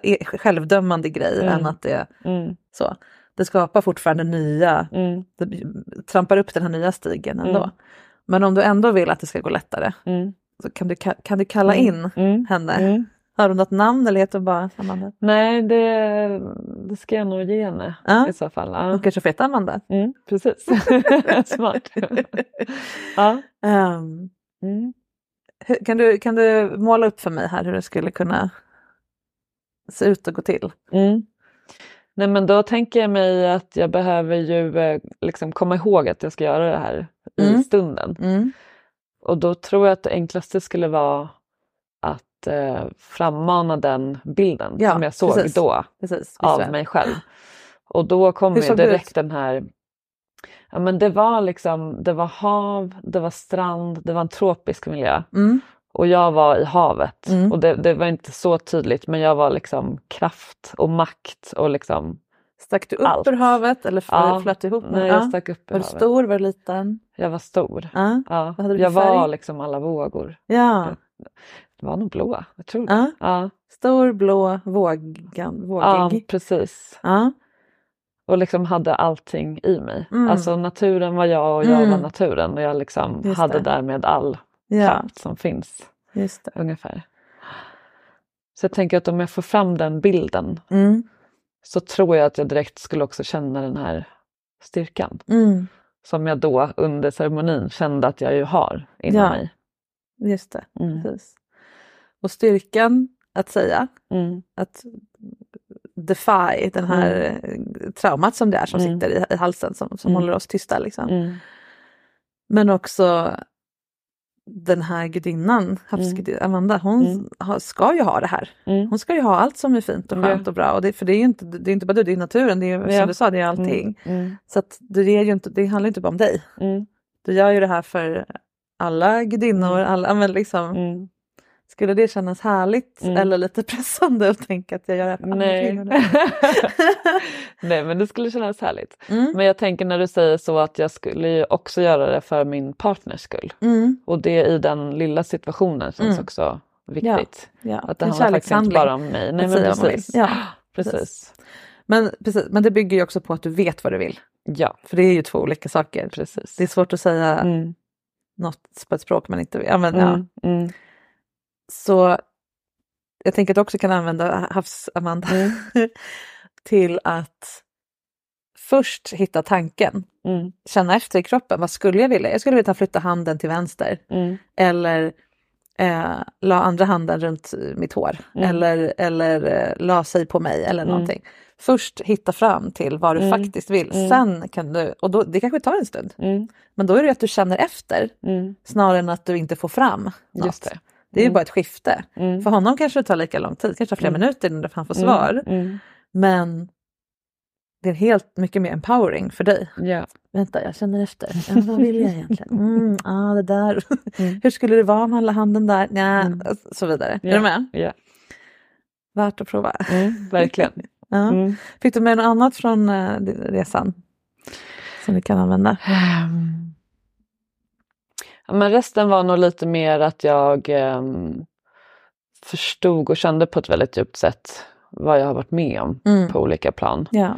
Speaker 1: e- självdömande grej än att det så. Det skapar fortfarande nya,
Speaker 2: Mm.
Speaker 1: trampar upp den här nya stigen ändå.
Speaker 2: Mm.
Speaker 1: Men om du ändå vill att det ska gå lättare
Speaker 2: Mm.
Speaker 1: Kan du, ka- kan du kalla in
Speaker 2: Mm.
Speaker 1: henne.
Speaker 2: Mm.
Speaker 1: Har du något namn eller heter hon bara Amanda?
Speaker 2: Nej, det, det ska jag nog ge henne
Speaker 1: Ja.
Speaker 2: i så fall. Ja.
Speaker 1: Hon kanske får heta Amanda.
Speaker 2: Mm, precis. Smart. ja.
Speaker 1: Ehm,
Speaker 2: Mm.
Speaker 1: kan, du, kan du måla upp för mig här hur det skulle kunna se ut och gå till?
Speaker 2: Mm. Nej men då tänker jag mig att jag behöver ju eh, liksom komma ihåg att jag ska göra det här
Speaker 1: Mm.
Speaker 2: i stunden. Och då tror jag att det enklaste skulle vara att eh, frammana den bilden
Speaker 1: Ja,
Speaker 2: som jag såg
Speaker 1: precis.
Speaker 2: då
Speaker 1: Precis,
Speaker 2: av mig själv. Och då kom ju direkt den här Ja men det var liksom, det var hav, det var strand, det var en tropisk miljö.
Speaker 1: Mm.
Speaker 2: Och jag var i havet.
Speaker 1: Mm.
Speaker 2: Och det, det var inte så tydligt men jag var liksom kraft och makt och liksom
Speaker 1: Stack du upp
Speaker 2: Allt.
Speaker 1: ur havet eller
Speaker 2: Ja.
Speaker 1: flöt ihop? med-
Speaker 2: Nej, jag
Speaker 1: ja.
Speaker 2: stack upp i
Speaker 1: Var du stor? Var du liten?
Speaker 2: Jag var stor.
Speaker 1: Ja.
Speaker 2: Ja.
Speaker 1: Vad hade du
Speaker 2: Jag var
Speaker 1: färg?
Speaker 2: liksom alla vågor.
Speaker 1: ja.
Speaker 2: Det var nog blå, jag tror det.
Speaker 1: ja.
Speaker 2: Ja.
Speaker 1: Stor, blå, vågan,
Speaker 2: ja,
Speaker 1: vågig.
Speaker 2: precis.
Speaker 1: Ja.
Speaker 2: Och liksom hade allting i mig.
Speaker 1: Mm.
Speaker 2: Alltså naturen var jag och jag
Speaker 1: Mm.
Speaker 2: var naturen och jag liksom
Speaker 1: Just
Speaker 2: hade
Speaker 1: det.
Speaker 2: därmed all
Speaker 1: Ja,
Speaker 2: kraft som finns
Speaker 1: just det.
Speaker 2: ungefär. Så jag tänker att om jag får fram den bilden
Speaker 1: Mm.
Speaker 2: Så tror jag att jag direkt skulle också känna den här styrkan.
Speaker 1: Mm.
Speaker 2: Som jag då under ceremonin kände att jag ju har inom
Speaker 1: Ja.
Speaker 2: mig.
Speaker 1: Just det.
Speaker 2: Mm.
Speaker 1: Precis. Och styrkan att säga
Speaker 2: Mm.
Speaker 1: att defy den här eh, traumat som det är som
Speaker 2: Mm.
Speaker 1: sitter i, i halsen som, som
Speaker 2: Mm.
Speaker 1: håller oss tysta. Liksom.
Speaker 2: Mm.
Speaker 1: Men också den här gudinnan, havsgudinnan Amanda, hon
Speaker 2: Mm.
Speaker 1: ska ju ha det här.
Speaker 2: Mm.
Speaker 1: Hon ska ju ha allt som är fint och skönt och bra. Och det, för det är ju inte, det är inte bara du, det är naturen, det är som du sa, det är allting.
Speaker 2: Mm.
Speaker 1: Så att det, är ju inte, det handlar inte bara om dig.
Speaker 2: Mm.
Speaker 1: Du gör ju det här för alla gudinnor, alla, men liksom,
Speaker 2: Mm.
Speaker 1: Skulle det kännas härligt
Speaker 2: Mm.
Speaker 1: eller lite pressande att tänka att jag gör det här för andra
Speaker 2: Nej.
Speaker 1: kvinnor?
Speaker 2: Nej men det skulle kännas härligt.
Speaker 1: Mm.
Speaker 2: Men jag tänker när du säger så att jag skulle ju också göra det för min partners skull.
Speaker 1: Mm.
Speaker 2: Och det i den lilla situationen känns
Speaker 1: Mm.
Speaker 2: också viktigt.
Speaker 1: Ja,
Speaker 2: Att
Speaker 1: det är
Speaker 2: handlar faktiskt inte bara om mig. Nej men precis.
Speaker 1: Ja,
Speaker 2: precis.
Speaker 1: Men, precis. men det bygger ju också på att du vet vad du vill.
Speaker 2: Ja,
Speaker 1: För det är ju två olika saker.
Speaker 2: precis.
Speaker 1: Det är svårt att säga
Speaker 2: Mm.
Speaker 1: något på ett språk man inte vill. Ja, men, ja. Så jag tänker att du också kan använda havs-Amanda
Speaker 2: Mm.
Speaker 1: till att först hitta tanken.
Speaker 2: Mm.
Speaker 1: Känna efter i kroppen, vad skulle jag vilja? Jag skulle vilja flytta handen till vänster.
Speaker 2: Mm.
Speaker 1: Eller eh, la andra handen runt mitt hår.
Speaker 2: Mm.
Speaker 1: Eller, eller eh, la sig på mig eller
Speaker 2: Mm.
Speaker 1: någonting. Först hitta fram till vad du
Speaker 2: Mm.
Speaker 1: faktiskt vill. Sen kan du, och då, det kanske tar en stund. Men då är det att du känner efter snarare än att du inte får fram något.
Speaker 2: Just det.
Speaker 1: Det är ju
Speaker 2: Mm.
Speaker 1: bara ett skifte.
Speaker 2: Mm.
Speaker 1: För honom kanske det tar lika lång tid, kanske flera
Speaker 2: Mm.
Speaker 1: minuter innan han får svar. Men det är helt mycket mer empowering för dig.
Speaker 2: Ja.
Speaker 1: Vänta, jag känner efter. Ja, vad vill jag egentligen? Mm, ah, det där.
Speaker 2: Mm.
Speaker 1: Hur skulle det vara om han la handen där? Nja,
Speaker 2: Mm.
Speaker 1: så vidare.
Speaker 2: Ja.
Speaker 1: Är du med?
Speaker 2: Ja.
Speaker 1: Värt att prova.
Speaker 2: Mm. Verkligen.
Speaker 1: Ja. Fick du med något annat från eh, resan? Som du kan använda?
Speaker 2: Ehm. Men resten var nog lite mer att jag ehm, förstod och kände på ett väldigt djupt sätt vad jag har varit med om
Speaker 1: Mm.
Speaker 2: på olika plan.
Speaker 1: Ja.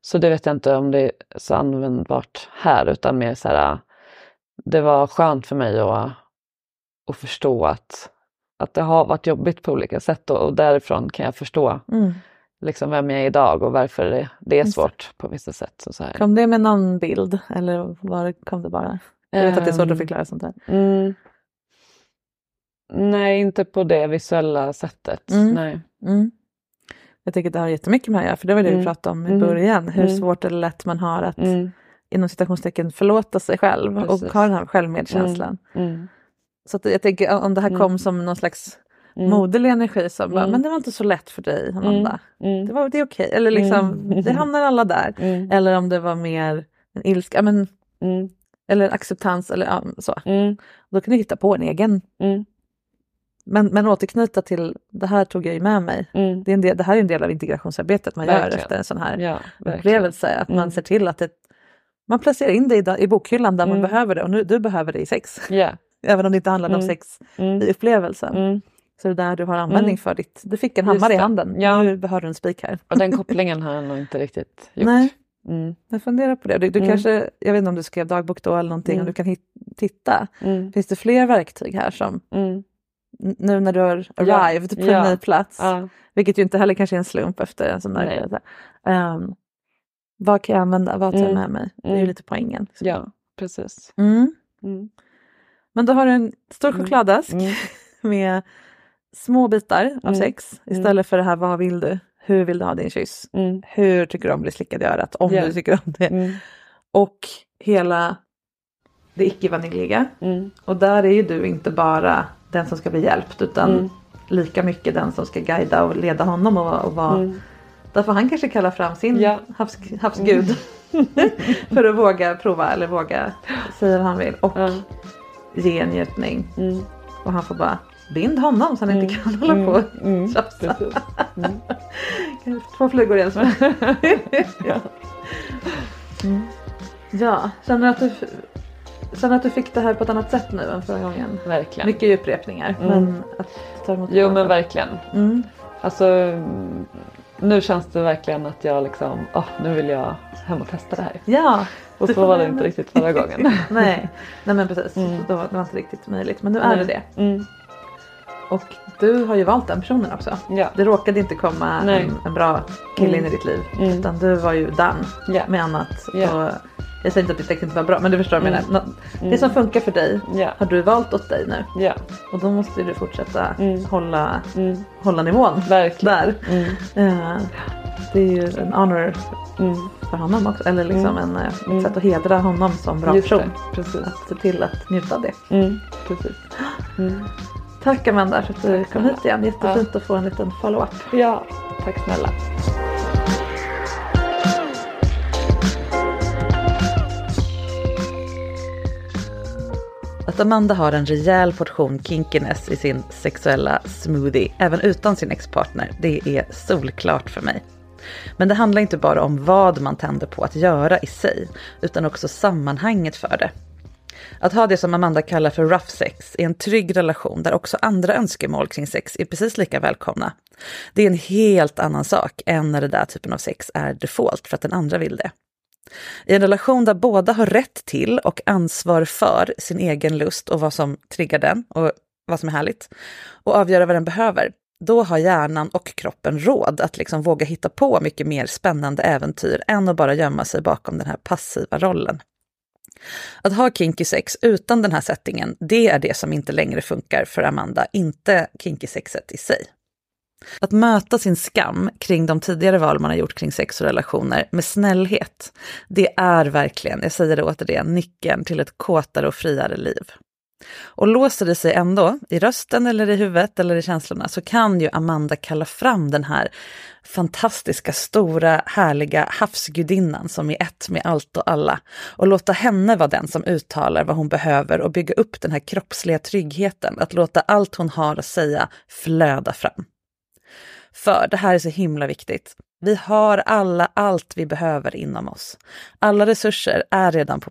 Speaker 2: Så det vet jag inte om det är så användbart här utan mer så här, det var skönt för mig att, att förstå att, att det har varit jobbigt på olika sätt och, och därifrån kan jag förstå
Speaker 1: Mm.
Speaker 2: liksom vem jag är idag och varför det, det är svårt på vissa sätt. Och så här.
Speaker 1: Kom det med någon bild eller var kom det bara? Jag vet att det är svårt att
Speaker 2: Ehm,
Speaker 1: förklara sånt här.
Speaker 2: Mm. Nej, inte på det visuella sättet.
Speaker 1: Mm.
Speaker 2: Nej.
Speaker 1: Mm. Jag tycker att det har jättemycket med att göra, för det var det vi
Speaker 2: Mm.
Speaker 1: pratade om i
Speaker 2: Mm.
Speaker 1: början. Hur
Speaker 2: Mm.
Speaker 1: svårt eller lätt man har att
Speaker 2: Mm.
Speaker 1: inom citationstecken förlåta sig själv
Speaker 2: Precis.
Speaker 1: och ha den här självmedkänslan.
Speaker 2: Mm.
Speaker 1: Så jag tänker om det här
Speaker 2: Mm.
Speaker 1: kom som någon slags moderlig energi som bara,
Speaker 2: Mm.
Speaker 1: men det var inte så lätt för dig Amanda.
Speaker 2: Mm.
Speaker 1: Det, var, det är okej, eller liksom,
Speaker 2: Mm.
Speaker 1: det hamnar alla där.
Speaker 2: Mm.
Speaker 1: Eller om det var mer en ilska, men,
Speaker 2: Mm.
Speaker 1: Eller acceptans eller ja, så.
Speaker 2: Mm.
Speaker 1: Då kan du hitta på en egen.
Speaker 2: Mm.
Speaker 1: Men, men återknyta till, det här tog jag ju med mig.
Speaker 2: Mm.
Speaker 1: Det, är en del, det här är en del av integrationsarbetet man gör
Speaker 2: Verkligen.
Speaker 1: efter en sån här
Speaker 2: Ja,
Speaker 1: upplevelse. Att man
Speaker 2: Mm.
Speaker 1: ser till att det, man placerar in det i, i bokhyllan där man
Speaker 2: Mm.
Speaker 1: behöver det och nu, du behöver det i sex.
Speaker 2: Ja.
Speaker 1: Även om det inte handlar om
Speaker 2: Mm.
Speaker 1: sex i upplevelsen. Så det är där du har användning för ditt, du fick en hammare i handen,
Speaker 2: Ja.
Speaker 1: nu har du en spik här.
Speaker 2: Och den kopplingen har jag nog inte riktigt gjort.
Speaker 1: Nej,
Speaker 2: Mm.
Speaker 1: jag funderar på det. Du, du
Speaker 2: Mm.
Speaker 1: kanske, jag vet inte om du skrev dagbok då eller någonting, om
Speaker 2: Mm.
Speaker 1: du kan titta.
Speaker 2: Mm.
Speaker 1: Finns det fler verktyg här som
Speaker 2: Mm.
Speaker 1: nu när du har
Speaker 2: Ja.
Speaker 1: arrived på
Speaker 2: Ja.
Speaker 1: en ny plats,
Speaker 2: Ja.
Speaker 1: vilket ju inte heller kanske är en slump efter en sån där. Ehm, vad kan jag använda, vad tar jag
Speaker 2: Mm.
Speaker 1: med mig? Det är ju
Speaker 2: Mm.
Speaker 1: lite poängen.
Speaker 2: ja, precis.
Speaker 1: Men då har du en stor chokladask med små bitar av sex istället för det här vad vill du? Hur vill du ha din kyss?
Speaker 2: Mm.
Speaker 1: Hur tycker du om att bli slickad i örat? Om
Speaker 2: Ja.
Speaker 1: du tycker om det.
Speaker 2: Mm.
Speaker 1: Och hela det icke-vaniljiga.
Speaker 2: Mm.
Speaker 1: Och där är ju du inte bara den som ska bli hjälpt utan
Speaker 2: Mm.
Speaker 1: lika mycket den som ska guida och leda honom och, och vara
Speaker 2: Mm.
Speaker 1: Därför han kanske kallar fram sin
Speaker 2: Ja.
Speaker 1: havs, havsgud för att våga prova eller våga säga vad han vill och ge njutning.
Speaker 2: Mm.
Speaker 1: Och han får bara bind honom så han inte kan hålla
Speaker 2: Mm.
Speaker 1: på och
Speaker 2: Mm.
Speaker 1: tjafsa.
Speaker 2: Precis. Mm.
Speaker 1: Två flugor i en smäll.
Speaker 2: Ja.
Speaker 1: Ja, känner du att du, känner att du fick det här på ett annat sätt nu än förra gången?
Speaker 2: Verkligen.
Speaker 1: Mycket upprepningar
Speaker 2: Mm.
Speaker 1: men att ta emot
Speaker 2: Jo men verkligen.
Speaker 1: Mm.
Speaker 2: Alltså mm, nu känns det verkligen att jag liksom, åh nu vill jag hem och testa det här.
Speaker 1: Ja,
Speaker 2: Och så var det inte riktigt förra gången.
Speaker 1: nej, nej men precis.
Speaker 2: Mm.
Speaker 1: Då, det var inte riktigt möjligt. Men nu är det det.
Speaker 2: Mm.
Speaker 1: Och du har ju valt den personen också.
Speaker 2: Ja.
Speaker 1: Det råkade inte komma en, en bra kille
Speaker 2: Mm.
Speaker 1: in i ditt liv.
Speaker 2: Mm.
Speaker 1: Utan du var ju done
Speaker 2: Ja.
Speaker 1: med annat.
Speaker 2: Ja.
Speaker 1: Och jag säger inte att ditt ex inte var bra men du förstår vad jag
Speaker 2: Mm.
Speaker 1: menar. Det som funkar för dig
Speaker 2: Ja.
Speaker 1: har du valt åt dig nu.
Speaker 2: Ja.
Speaker 1: Och då måste du fortsätta
Speaker 2: Mm.
Speaker 1: hålla,
Speaker 2: Mm.
Speaker 1: hålla nivån.
Speaker 2: Verkligen.
Speaker 1: Där.
Speaker 2: Mm.
Speaker 1: Eh, det är ju en honor
Speaker 2: Mm.
Speaker 1: för honom också. Eller liksom
Speaker 2: Mm.
Speaker 1: en, eh, ett
Speaker 2: Mm.
Speaker 1: sätt att hedra honom som bra
Speaker 2: Just
Speaker 1: person.
Speaker 2: precis.
Speaker 1: Att se till att njuta av det.
Speaker 2: Mm. Precis.
Speaker 1: Tack Amanda för att du kom hit igen. Jättefint att få en liten follow-up.
Speaker 2: Ja, tack snälla.
Speaker 1: Att Amanda har en rejäl portion kinkiness i sin sexuella smoothie, även utan sin ex-partner, det är solklart för mig. Men det handlar inte bara om vad man tänder på att göra i sig, utan också sammanhanget för det. Att ha det som Amanda kallar för rough sex i en trygg relation där också andra önskemål kring sex är precis lika välkomna. Det är en helt annan sak än när den där typen av sex är default för att den andra vill det. I en relation där båda har rätt till och ansvar för sin egen lust och vad som triggar den och vad som är härligt och avgöra vad den behöver, då har hjärnan och kroppen råd att liksom våga hitta på mycket mer spännande äventyr än att bara gömma sig bakom den här passiva rollen. Att ha kinky sex utan den här settingen, det är det som inte längre funkar för Amanda, inte kinky sexet i sig. Att möta sin skam kring de tidigare val man har gjort kring sex och relationer med snällhet, det är verkligen, jag säger det återigen, nyckeln till ett kåtare och friare liv. Och låser det sig ändå, i rösten eller i huvudet eller i känslorna, så kan ju Amanda kalla fram den här fantastiska, stora, härliga havsgudinnan som är ett med allt och alla och låta henne vara den som uttalar vad hon behöver och bygga upp den här kroppsliga tryggheten, att låta allt hon har att säga flöda fram. För det här är så himla viktigt. Vi har alla allt vi behöver inom oss. Alla resurser är redan på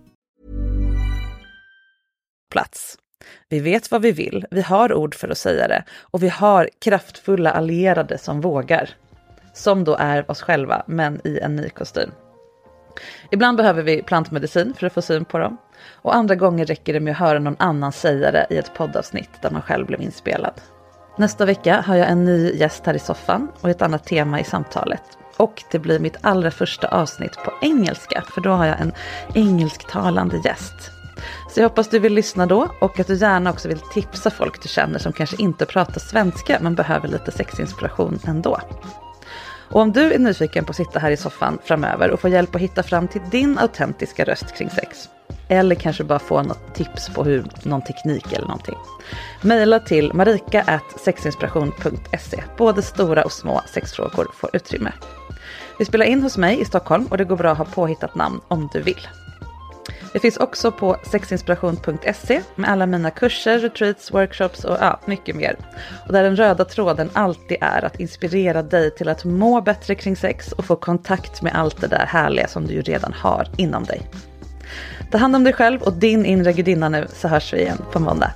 Speaker 1: Plats. Vi vet vad vi vill, vi har ord för att säga det och vi har kraftfulla allierade som vågar. Som då är oss själva, men i en ny kostym. Ibland behöver vi plantmedicin för att få syn på dem. Och andra gånger räcker det med att höra någon annan säga det i ett poddavsnitt där man själv blev inspelad. Nästa vecka har jag en ny gäst här i soffan och ett annat tema i samtalet. Och det blir mitt allra första avsnitt på engelska, för då har jag en engelsktalande gäst. Så jag hoppas du vill lyssna då och att du gärna också vill tipsa folk du känner som kanske inte pratar svenska men behöver lite sexinspiration ändå. Och om du är nyfiken på att sitta här i soffan framöver och få hjälp att hitta fram till din autentiska röst kring sex. Eller kanske bara få något tips på hur, någon teknik eller någonting. Maila till marika.sexinspiration.se. Både stora och små sexfrågor får utrymme. Vi spelar in hos mig i Stockholm och det går bra att ha påhittat namn om du vill. Det finns också på sexinspiration.se med alla mina kurser, retreats, workshops och ja, mycket mer. Och där den röda tråden alltid är att inspirera dig till att må bättre kring sex och få kontakt med allt det där härliga som du ju redan har inom dig. Ta hand om dig själv och din inre gudinna nu så hörs vi igen på måndag.